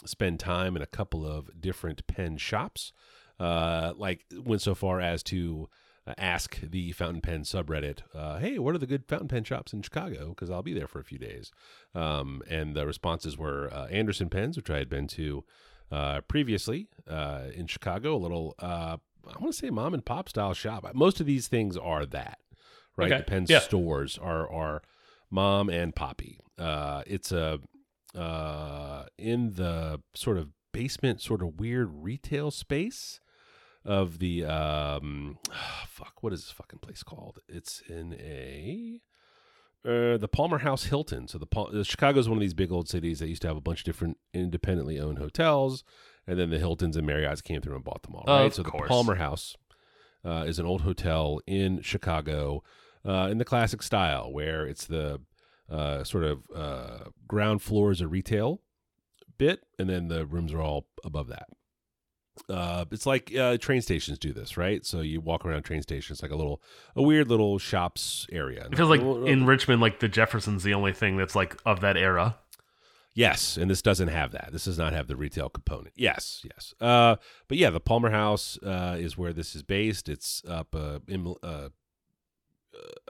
spend time in a couple of different pen shops. Uh, like went so far as to ask the fountain pen subreddit, "Hey, what are the good fountain pen shops in Chicago? Because I'll be there for a few days." Um, and the responses were Anderson Pens, which I had been to previously in Chicago, a little I want to say mom and pop style shop. Most of these things are that, right? Okay. The pen Yeah. stores are are mom and poppy. Uh, it's a uh, in the sort of basement, sort of weird retail space of the um, fuck. What is this fucking place called? It's in a uh, the Palmer House Hilton. So the uh, Chicago is one of these big old cities that used to have a bunch of different independently owned hotels, and then the Hiltons and Marriotts came through and bought them all. Right. Of so the. Palmer House uh, is an old hotel in Chicago uh, in the classic style, where it's the uh, sort of uh, ground floor is a retail bit, and then the rooms are all above that. Uh, it's like uh, train stations do this, right? So you walk around train stations, like a little, a weird little shops area. It feels like in Richmond, like the Jefferson's the only thing that's like of that era. Yes, and this doesn't have that. This does not have the retail component. Yes, yes. Uh, but yeah, the Palmer House uh, is where this is based. It's up uh, in. Uh, uh,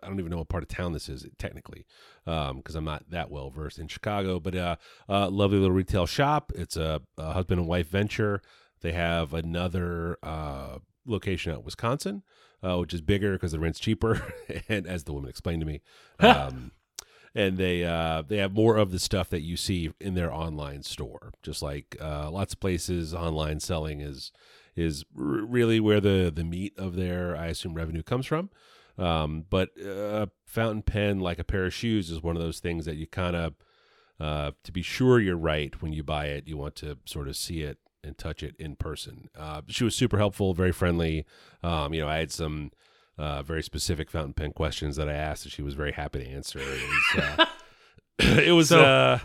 I don't even know what part of town this is technically, because I'm not that well versed in Chicago. But uh, uh, lovely little retail shop. It's a, a husband and wife venture. They have another uh, location out in Wisconsin, uh, which is bigger because the rent's cheaper, and as the woman explained to me, um, and they uh, they have more of the stuff that you see in their online store. Just like uh, lots of places, online selling is is really where the the meat of their I assume revenue comes from. Um, but uh, fountain pen, like a pair of shoes, is one of those things that you kind of uh, to be sure you're right when you buy it. You want to sort of see it and touch it in person. Uh, she was super helpful, very friendly. Um, you know, I had some uh, very specific fountain pen questions that I asked, and she was very happy to answer. It was, uh, it was So- uh,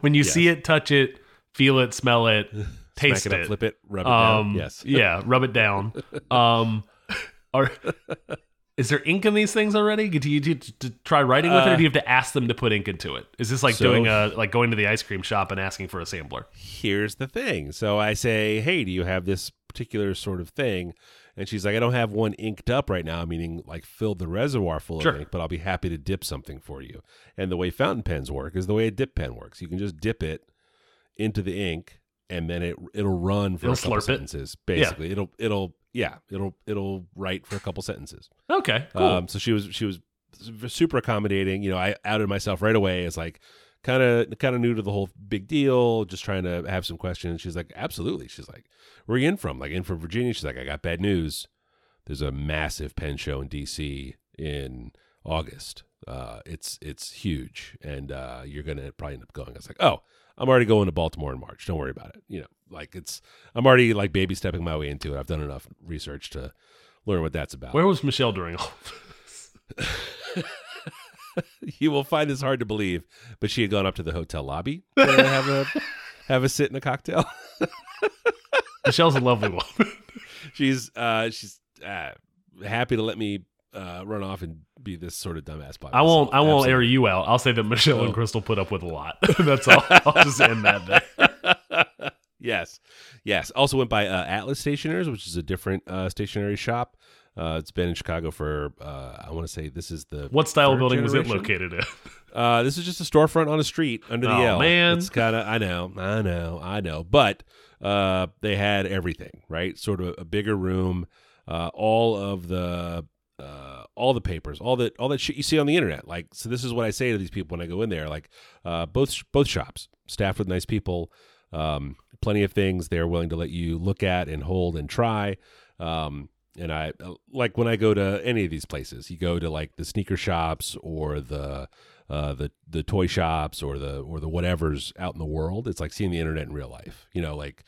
When you Yes. see it, touch it, feel it, smell it, taste it, it. up, flip it, rub it um, down. Yes, yeah, rub it down. Um, are is there ink in these things already? Do you, do you try writing with it, or Uh, do you have to ask them to put ink into it? Is this like so- doing a like going to the ice cream shop and asking for a sampler? here's the thing. So I say, hey, do you have this particular sort of thing? And she's like, I don't have one inked up right now, meaning like filled the reservoir full Sure. of ink, but I'll be happy to dip something for you. And the way fountain pens work is the way a dip pen works. You can just dip it into the ink, and then it it'll run for It'll a couple slurp it. sentences. Basically, it'll it'll yeah, it'll it'll write for a couple sentences. Okay, cool. Um, so she was she was super accommodating. You know, I outed myself right away as like kind of kind of new to the whole big deal, just trying to have some questions. She's like, absolutely. She's like, where are you in from? Like in from Virginia. She's like, I got bad news. There's a massive pen show in DC in August. Uh, it's it's huge, and uh, you're gonna probably end up going. I was like, oh, I'm already going to Baltimore in March. Don't worry about it. You know, like it's I'm already like baby stepping my way into it. I've done enough research to learn what that's about. Where was Michelle during all? you will find this hard to believe, but she had gone up to the hotel lobby to have a have a sit and a cocktail. Michelle's a lovely woman. she's uh, she's uh, happy to let me uh, run off and be this sort of dumbass. by I won't. I won't air you out. I'll say that Michelle Oh. and Crystal put up with a lot. That's all. I'll just end that there. yes, yes. Also went by uh, Atlas Stationers, which is a different uh, stationery shop. Uh, it's been in Chicago for uh, I want to say this is the What style building was it located in? Uh, this is just a storefront on a street under the Oh, L. man. it's kind of I know, I know, I know, but uh, they had everything right, sort of a bigger room, uh, all of the uh, all the papers, all that all that shit you see on the internet. Like, so this is what I say to these people when I go in there. Like, uh, both both shops staffed with nice people, um, plenty of things they're willing to let you look at and hold and try. Um, and I like when I go to any of these places. You go to like the sneaker shops or the uh, the the toy shops or the or the whatever's out in the world. It's like seeing the internet in real life. You know, like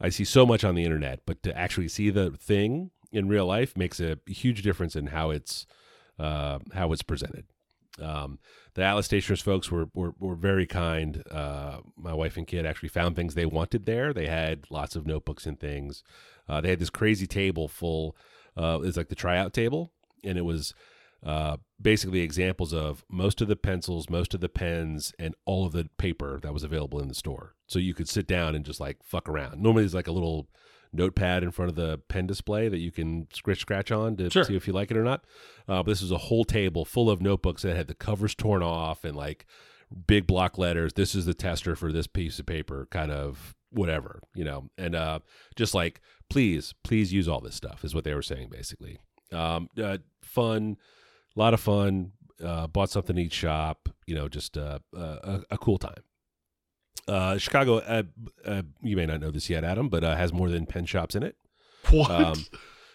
I see so much on the internet, but to actually see the thing in real life makes a huge difference in how it's uh, how it's presented. Um, the Atlas Stationers folks were, were were very kind. Uh, my wife and kid actually found things they wanted there. They had lots of notebooks and things. Uh, they had this crazy table full. Uh, it's like the tryout table, and it was uh, basically examples of most of the pencils, most of the pens, and all of the paper that was available in the store. So you could sit down and just like fuck around. Normally, there's like a little notepad in front of the pen display that you can scratch scratch on to Sure. see if you like it or not. Uh, but this was a whole table full of notebooks that had the covers torn off and like big block letters. This is the tester for this piece of paper, kind of whatever, you know. And uh, just like, please, please use all this stuff is what they were saying basically. Um, uh, fun, a lot of fun. Uh, bought something to eat shop, you know, just uh, uh, a, a cool time. Uh, Chicago, uh, uh, you may not know this yet, Adam, but uh, has more than pen shops in it. What? Um,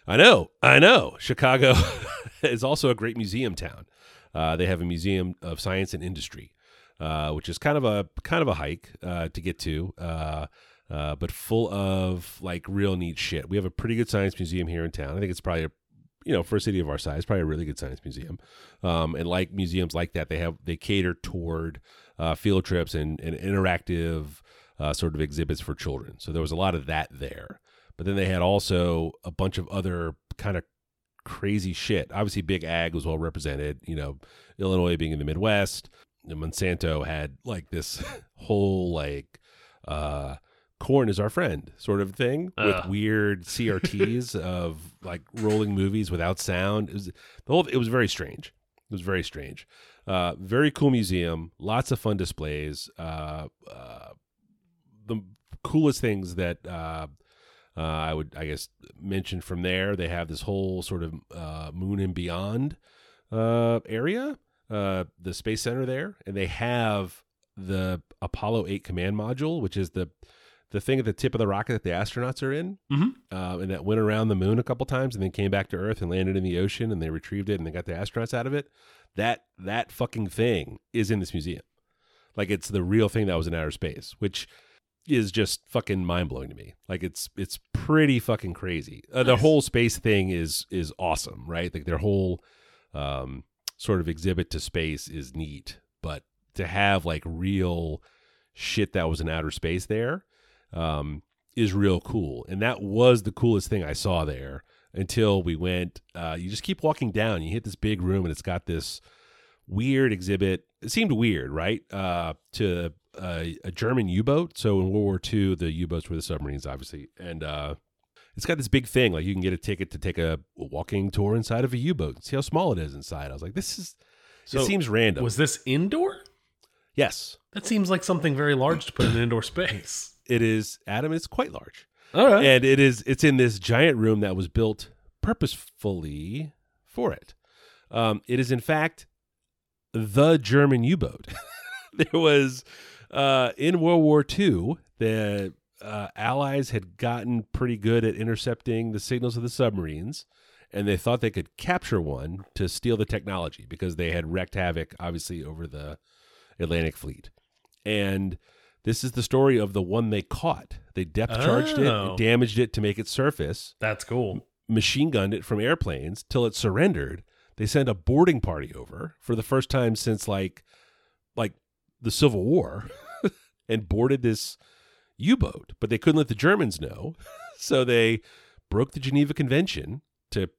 I know, I know. Chicago is also a great museum town. Uh, they have a museum of science and industry, uh, which is kind of a kind of a hike uh, to get to, uh, uh, but full of like real neat shit. We have a pretty good science museum here in town. I think it's probably a you know for a city of our size, probably a really good science museum. Um, and like museums like that, they have they cater toward uh, field trips and, and interactive sort of exhibits for children. So there was a lot of that there. But then they had also a bunch of other kind of crazy shit. Obviously, Big Ag was well represented. You know, Illinois being in the Midwest, Monsanto had like this whole like uh, corn is our friend sort of thing with weird CRTs of like rolling movies without sound. It was the whole. It was very strange. It was very strange. Uh, very cool museum. Lots of fun displays. Uh, uh, the coolest things that uh, uh, I would, I guess, mention from there. They have this whole sort of uh, moon and beyond uh, area, uh, the space center there, and they have the Apollo Eight command module, which is the the thing at the tip of the rocket that the astronauts are in, Mhm. uh, and that went around the moon a couple times and then came back to Earth and landed in the ocean, and they retrieved it and they got the astronauts out of it. That that fucking thing is in this museum, like it's the real thing that was in outer space, which is just fucking mind blowing to me. Like it's it's pretty fucking crazy. Uh, the Nice. whole space thing is is awesome, right? Like their whole um, sort of exhibit to space is neat, but to have like real shit that was in outer space there um, is real cool. And that was the coolest thing I saw there until we went. Uh, you just keep walking down. You hit this big room, and it's got this weird exhibit. It seemed weird, right? Uh, to a, a German U boat. So in World War II, the U boats were the submarines, obviously. And uh, it's got this big thing. Like you can get a ticket to take a walking tour inside of a U boat and see how small it is inside. I was like, this is. So it seems random. Was this indoor? yes, That seems like something very large to put in an indoor space. it is. Adam, it's quite large. All right. and it is it's in this giant room that was built purposefully for it. Um, it is in fact the German U-boat. there was uh, in World War II the uh, Allies had gotten pretty good at intercepting the signals of the submarines, and they thought they could capture one to steal the technology because they had wreaked havoc, obviously, over the Atlantic Fleet. And this is the story of the one they caught. They depth charged it, Oh. and damaged it to make it surface, That's cool. machine gunned it from airplanes till it surrendered. They sent a boarding party over for the first time since like like the Civil War and boarded this U-boat, but they couldn't let the Germans know. so they broke the Geneva Convention to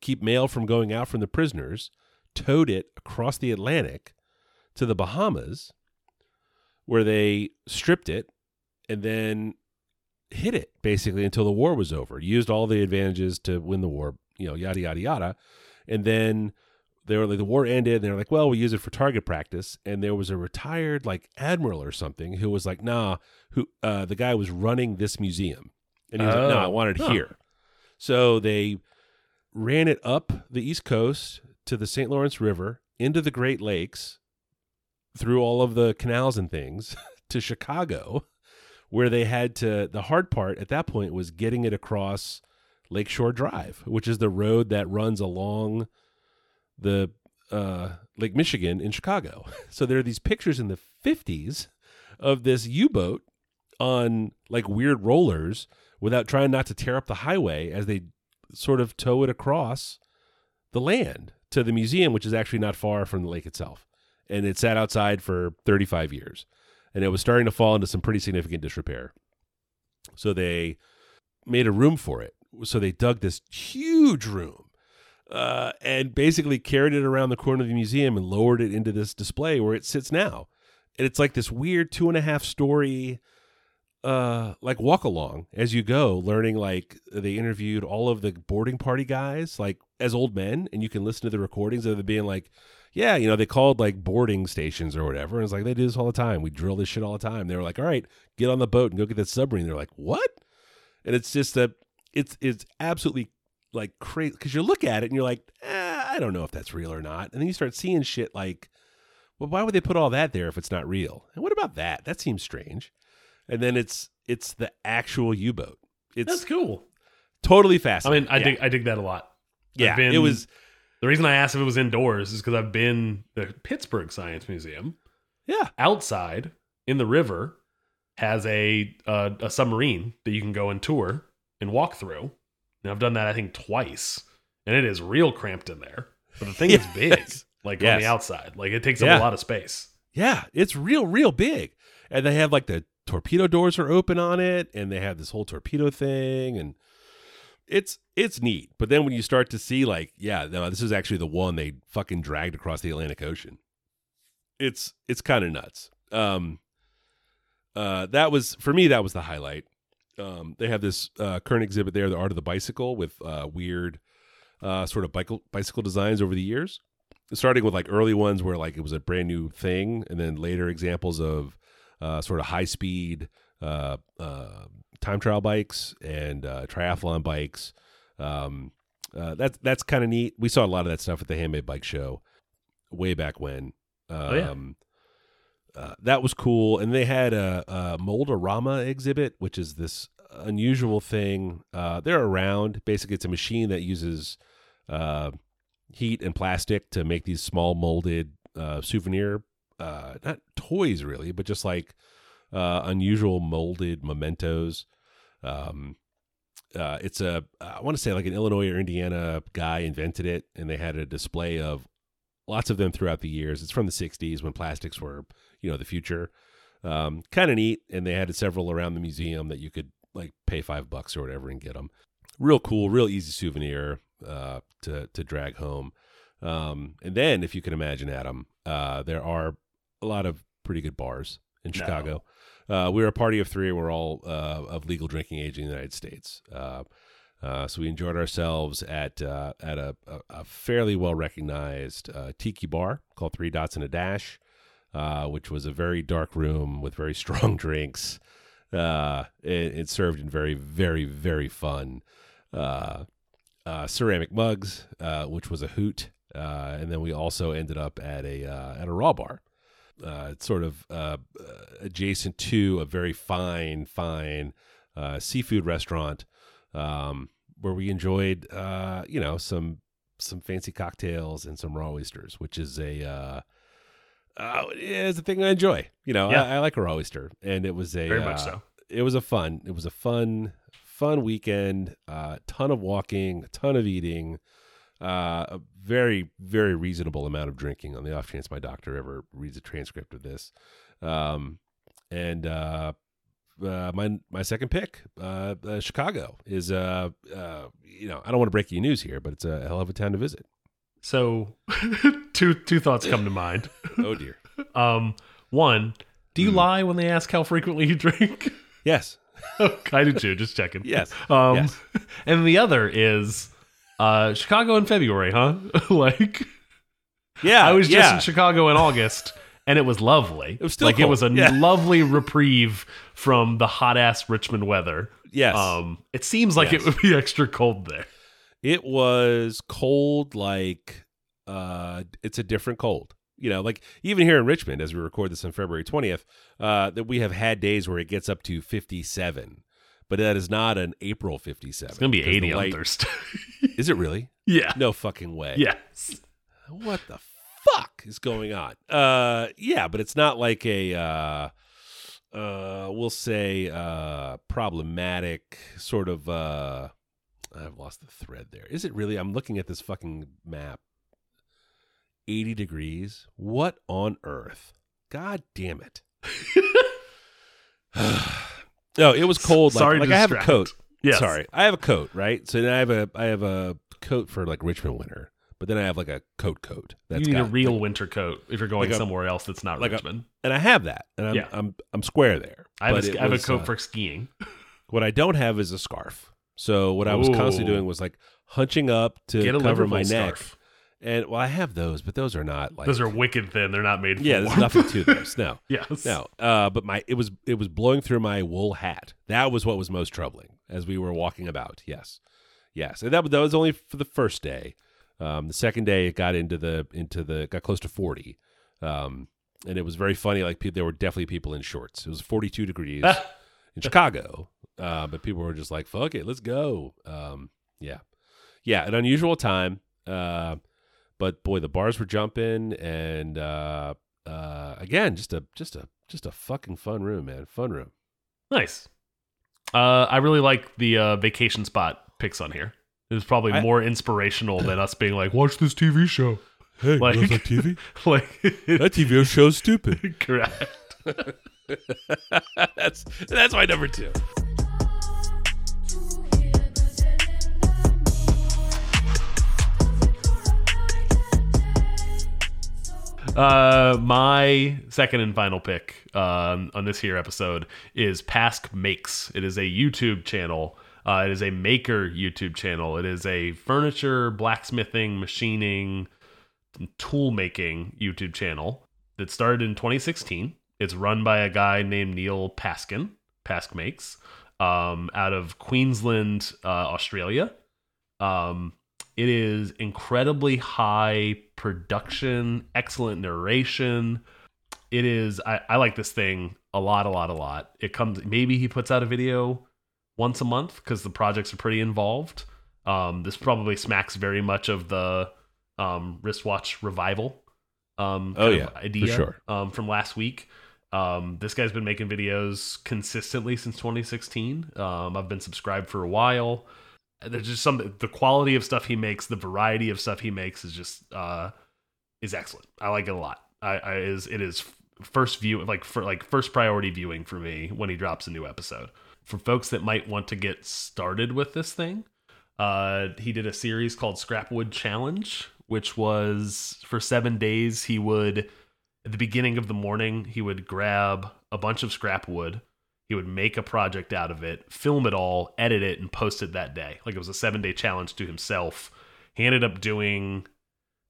keep mail from going out from the prisoners, towed it across the Atlantic to the Bahamas where they stripped it and then hid it basically until the war was over. Used all the advantages to win the war, you know, yada yada yada. And then they were like the war ended and they were like, well, we use it for target practice. And there was a retired like admiral or something who was like, nah, who uh the guy was running this museum. And he was like, no, I Oh. want it Huh. here. So they ran it up the East Coast to the St. Lawrence River into the Great Lakes through all of the canals and things to Chicago, where they had to. The hard part at that point was getting it across Lakeshore Drive, which is the road that runs along the uh, Lake Michigan in Chicago. So there are these pictures in the 50s of this U boat on like weird rollers without trying not to tear up the highway as they sort of tow it across the land to the museum, which is actually not far from the lake itself. And it sat outside for 35 years. And it was starting to fall into some pretty significant disrepair. So they made a room for it. So they dug this huge room uh, and basically carried it around the corner of the museum and lowered it into this display where it sits now. And it's like this weird two and a half story uh like walk along as you go learning like they interviewed all of the boarding party guys like as old men and you can listen to the recordings of them being like yeah you know they called like boarding stations or whatever. And it's like they do this all the time. We drill this shit all the time. They were like all right get on the boat and go get that submarine. They're like what? And it's just that it's it's absolutely like crazy because you look at it and you're like eh, i don't know if that's real or not and then you start seeing shit like well why would they put all that there if it's not real and what about that that seems strange and then it's it's the actual u-boat it's That's cool. totally fascinating. I mean, I Yeah. dig I dig that a lot. Yeah been- it was The reason I asked if it was indoors is because I've been the Pittsburgh Science Museum yeah outside in the river has a uh, a submarine that you can go and tour and walk through. And I've done that I think twice, and it is real cramped in there. But the thing is big, Yes. like on the outside. Like it takes up a lot of space. Yeah, it's real, real big. And they have like the torpedo doors are open on it, and they have this whole torpedo thing, and it's it's neat. But then when you start to see like, yeah, no, this is actually the one they fucking dragged across the Atlantic Ocean. It's it's kind of nuts. Um, uh, that was for me. That was the highlight. Um, they have this uh, current exhibit there, the art of the bicycle, with uh, weird uh, sort of bicycle bicycle designs over the years. Starting with like early ones where like it was a brand new thing and then later examples of uh, sort of high speed uh, uh, time trial bikes and uh, triathlon bikes. Um, uh, that's that's kind of neat. We saw a lot of that stuff at the handmade bike show way back when. Um, yeah. Uh, that was cool and they had a, a Mold-A-Rama exhibit which is this unusual thing uh, they're around basically it's a machine that uses uh, heat and plastic to make these small molded uh, souvenir, uh, not toys really, but just like unusual molded mementos. Um, it's a, I want to say like an Illinois or Indiana guy invented it, and they had a display of lots of them throughout the years. It's from the '60s when plastics were, you know, the future. Um, kind of neat, and they had several around the museum that you could like pay five bucks or whatever and get them. Real cool, real easy souvenir uh, to to drag home. Um, and then, if you can imagine, Adam, uh, there are a lot of pretty good bars in No. Chicago. Uh, we're a party of three. We're all uh, of legal drinking age in the United States. Uh, uh, so we enjoyed ourselves at uh, at a, a, fairly well recognized uh, tiki bar called Three Dots and a Dash, uh, which was a very dark room with very strong drinks. Uh, it, it served in very very very fun uh, uh, ceramic mugs, uh, which was a hoot. Uh, and then we also ended up at a at a raw bar. It's sort of adjacent to a very fine, fine seafood restaurant um, where we enjoyed, you know, some some fancy cocktails and some raw oysters, which is a uh, is a thing I enjoy. You know, Yeah. I, I like a raw oyster, and it was a Very much uh, so. it was a fun it was a fun fun weekend uh ton of walking a ton of eating uh a very very reasonable amount of drinking on the off chance my doctor ever reads a transcript of this um and uh uh, my my second pick, uh, uh, Chicago, is uh, uh, you know I don't want to break you news here, but it's a hell of a town to visit. So, two two thoughts come to mind. Oh dear, Um, one, do you Hmm. lie when they ask how frequently you drink? yes, I do too. Just checking. yes, Um, Yes. and the other is uh, Chicago in February, huh? like yeah. I was just yeah. in Chicago in August, and it was lovely. It was still like it was a Yeah. lovely reprieve from the hot ass Richmond weather. yes. Um, it seems like Yes. it would be extra cold there. It was cold like uh it's a different cold. You know, like even here in Richmond as we record this on February 20th, uh that we have had days where it gets up to 57. But that is not an April 57. It's gonna be the eighty on light- Thursday. Is it really? yeah. No fucking way. Yes. What the fuck is going on? Uh yeah, but it's not like a uh uh we'll say uh problematic sort of uh I've lost the thread there. Is it really? I'm looking at this fucking map. 80 degrees. What on earth? God damn it. no, it was cold. Like, Sorry like I have a coat. Yes. Sorry. I have a coat, right? So then I have a I have a coat for like Richmond winter. But then I have like a coat coat. You That's need a real like- winter coat if you're going like a- somewhere else that's not like a- Richmond. and I have that. And I'm Yeah. I'm I'm square there. I have, a, have was, a coat uh, for skiing. What I don't have is a scarf. So what I was constantly doing was like hunching up to Get a cover Liverpool my neck. scarf. And well, I have those, but those are not like Those are wicked thin. They're not made for yeah. There's warmth. nothing to those. No, yes. no. Uh, but my it was it was blowing through my wool hat. That was what was most troubling as we were walking about. Yes, yes. And that that was only for the first day. Um, the second day it got into the into the got close to forty. Um, and it was very funny. Like pe- there were definitely people in shorts. It was forty two degrees in Chicago. Uh, but people were just like, fuck it, let's go. Um, yeah. Yeah, an unusual time. Uh, but boy, the bars were jumping and uh, uh, again, just a just a just a fucking fun room, man. Fun room. Nice. Uh, I really like the uh, vacation spot picks on here. It was probably I- more inspirational than us being like, watch this TV show. Hey, Like- you that TV? like, that TV show's stupid. correct. that's that's my number two. Uh, my second and final pick um, on this here episode is Pask Makes. It is a YouTube channel. Uh, it is a maker YouTube channel. It is a furniture, blacksmithing, machining, tool making YouTube channel that started in 2016. It's run by a guy named Neil Paskin, Pask Makes, um, out of Queensland, uh, Australia. Um, it is incredibly high production, excellent narration. It is. I, I like this thing a lot, a lot, a lot. It comes. Maybe he puts out a video once a month because the projects are pretty involved. Um, this probably smacks very much of the um, wristwatch revival. Um, Oh, yeah, idea sure. um, from last week. Um, this guy's been making videos consistently since 2016. Um, I've been subscribed for a while. There's just some the quality of stuff he makes, the variety of stuff he makes is just uh, is excellent. I like it a lot. I, I is it is first view like for like first priority viewing for me when he drops a new episode. For folks that might want to get started with this thing, uh, he did a series called Scrapwood Challenge, which was for seven days. He would at the beginning of the morning he would grab a bunch of scrap wood. He would make a project out of it film it all edit it and post it that day. Like it was a seven day challenge to himself. He ended up doing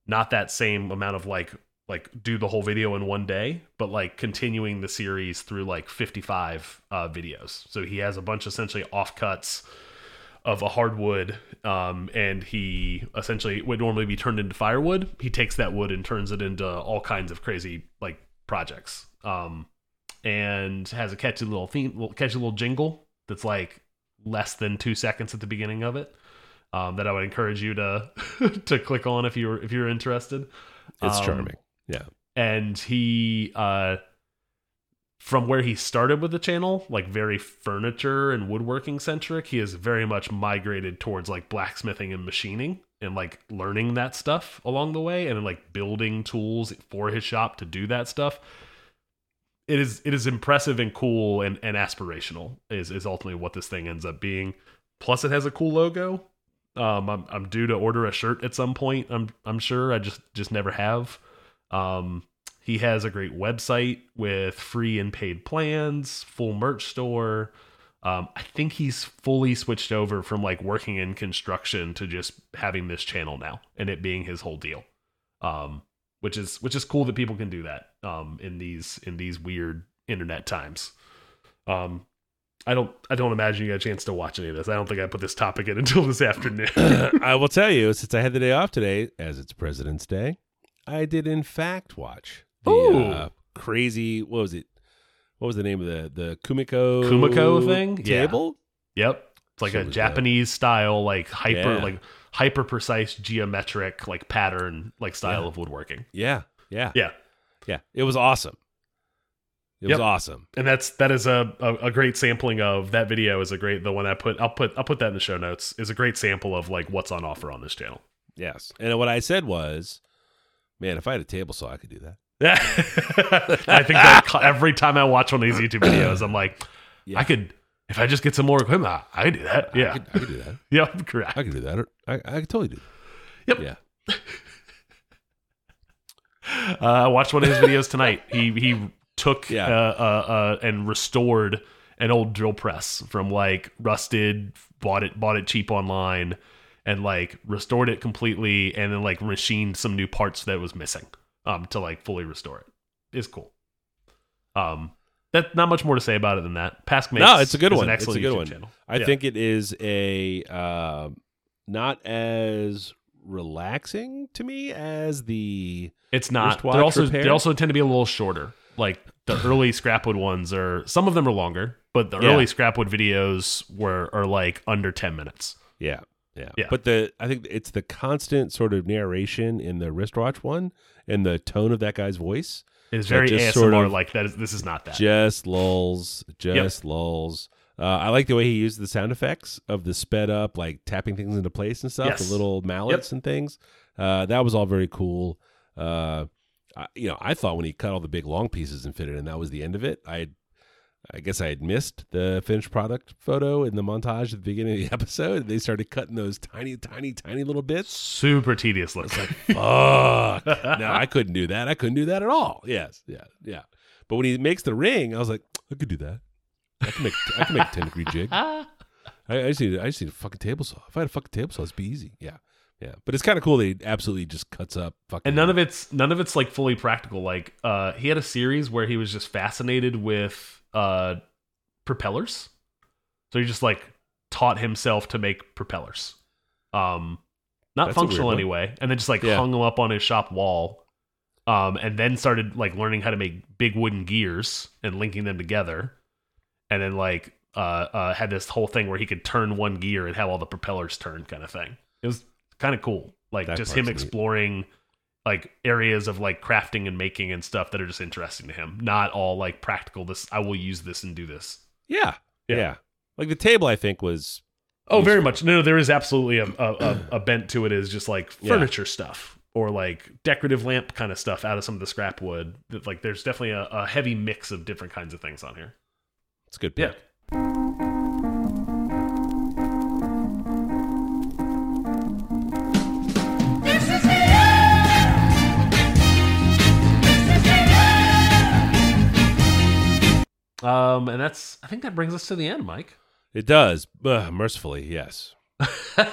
not that same amount of like like do the whole video in one day but like continuing the series through like 55 uh, videos. So he has a bunch essentially offcuts of a hardwood um, and he essentially would normally be turned into firewood he takes that wood and turns it into all kinds of crazy like projects um, and has a catchy little theme little catchy little jingle that's like less than two seconds at the beginning of it um, that i would encourage you to to click on if you're if you're interested It's Um, charming. Yeah. and he uh from where he started with the channel like very furniture and woodworking centric he has very much migrated towards like blacksmithing and machining and like learning that stuff along the way and like building tools for his shop to do that stuff. It is it is impressive and cool and, and aspirational is is ultimately what this thing ends up being. Plus it has a cool logo. Um I'm, I'm due to order a shirt at some point i'm i'm sure. I just just never have. Um, he has a great website with free and paid plans, full merch store. Um, I think he's fully switched over from like working in construction to just having this channel now and it being his whole deal. Um, which is which is cool that people can do that um, in these in these weird internet times. Um, I don't I don't imagine you got a chance to watch any of this. I don't think I put this topic in until this afternoon. I will tell you, since I had the day off today, as it's President's Day, I did in fact watch the uh, crazy. What was it? What was the name of the the Kumiko Kumiko thing? Yeah. table? Yep. It's like a Japanese style, like hyper, Yeah. like hyper precise geometric, like pattern, like style Yeah. of woodworking. Yeah, yeah, Yeah. yeah. It was awesome. It Yep. was awesome. And that's that is a, a a great sampling of that video is a great the one I put I'll put I'll put that in the show notes is a great sample of like what's on offer on this channel. Yes. And what I said was, Man, if I had a table saw, I could do that. I think that every time I watch one of these YouTube videos, I'm like, Yeah. I could if I just get some more equipment, I, I could do that. Yeah, I could, I could do that. yeah, correct. I could do that. I, I could totally do that. Yep. Yeah. Uh, I watched one of his videos tonight. He he took Yeah. uh, uh, uh, and restored an old drill press from like rusted, bought it bought it cheap online, and like restored it completely, and then like machined some new parts that was missing um to like fully restore it. It's cool. Um, that not much more to say about it than that. Pask makes No, it's a good one. It's a good YouTube one. Channel. I Yeah. think it is a uh, not as relaxing to me as the It's not. They also repair? they also tend to be a little shorter. Like the early Scrapwood ones are. Some of them are longer, but the Yeah. early Scrapwood videos were are like under ten minutes. yeah. Yeah. Yeah. But the I think it's the constant sort of narration in the wristwatch one and the tone of that guy's voice It's That very ASMR. sort of- like that. Is, this is not that. just lulls, just lulls. Uh, I like the way he used the sound effects of the sped up, like tapping things into place and stuff, Yes. the little mallets and things. Uh, that was all very cool. Uh, I, you know, I thought when he cut all the big long pieces and fitted, and that was the end of it. I, I guess I had missed the finished product photo in the montage at the beginning of the episode. They started cutting those tiny, tiny, tiny little bits. Super tedious looking. Fuck. no, I couldn't do that. I couldn't do that at all. Yes, yeah, yeah. But when he makes the ring, I was like, I could do that. I can make I can make a ten degree jig. I, I just need I just need a fucking table saw. If I had a fucking table saw, it'd be easy. Yeah, yeah. But it's kind of cool that he absolutely just cuts up fucking. and none of it's none of it's like fully practical. Like uh, he had a series where he was just fascinated with uh, propellers, so he just like taught himself to make propellers. Um, not That's functional anyway, and then just like Yeah. hung them up on his shop wall. Um, and then started like learning how to make big wooden gears and linking them together, and then like uh, uh had this whole thing where he could turn one gear and have all the propellers turn, kind of thing. It was kind of cool, like That just him part's neat. exploring like areas of like crafting and making and stuff that are just interesting to him. Not all like practical. This I will use this and do this. yeah, Yeah. yeah, Like the table, I think was Oh, very much. No, there is absolutely a, a, a, a bent to it. Is just like Yeah. furniture stuff or like decorative lamp kind of stuff out of some of the scrap wood. Like there's definitely a, a heavy mix of different kinds of things on here. it's a good Yeah. Um, and that's I think that brings us to the end, Mike. It does, uh, mercifully, yes. uh,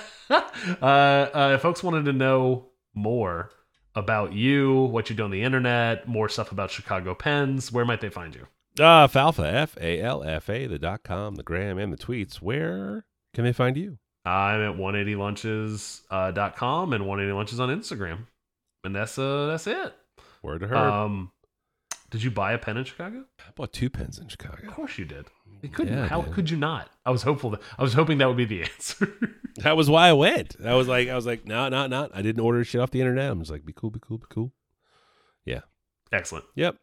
uh, if folks wanted to know more about you, what you do on the internet, more stuff about Chicago Pens, where might they find you? Uh, Falfa, F A L F A, the dot com, the gram, and the tweets. Where can they find you? I'm at 180lunches.com dot com and 180lunches on Instagram. And that's uh that's it. Word to her. Um did you buy a pen in Chicago? I bought two pens in Chicago. Of course you did. You couldn't. Yeah, How did. could you not? I was hopeful that I was hoping that would be the answer. That was why I went. I was like, I was like, no, no, no. I didn't order shit off the internet. I was like, be cool, be cool, be cool. Yeah. Excellent. Yep.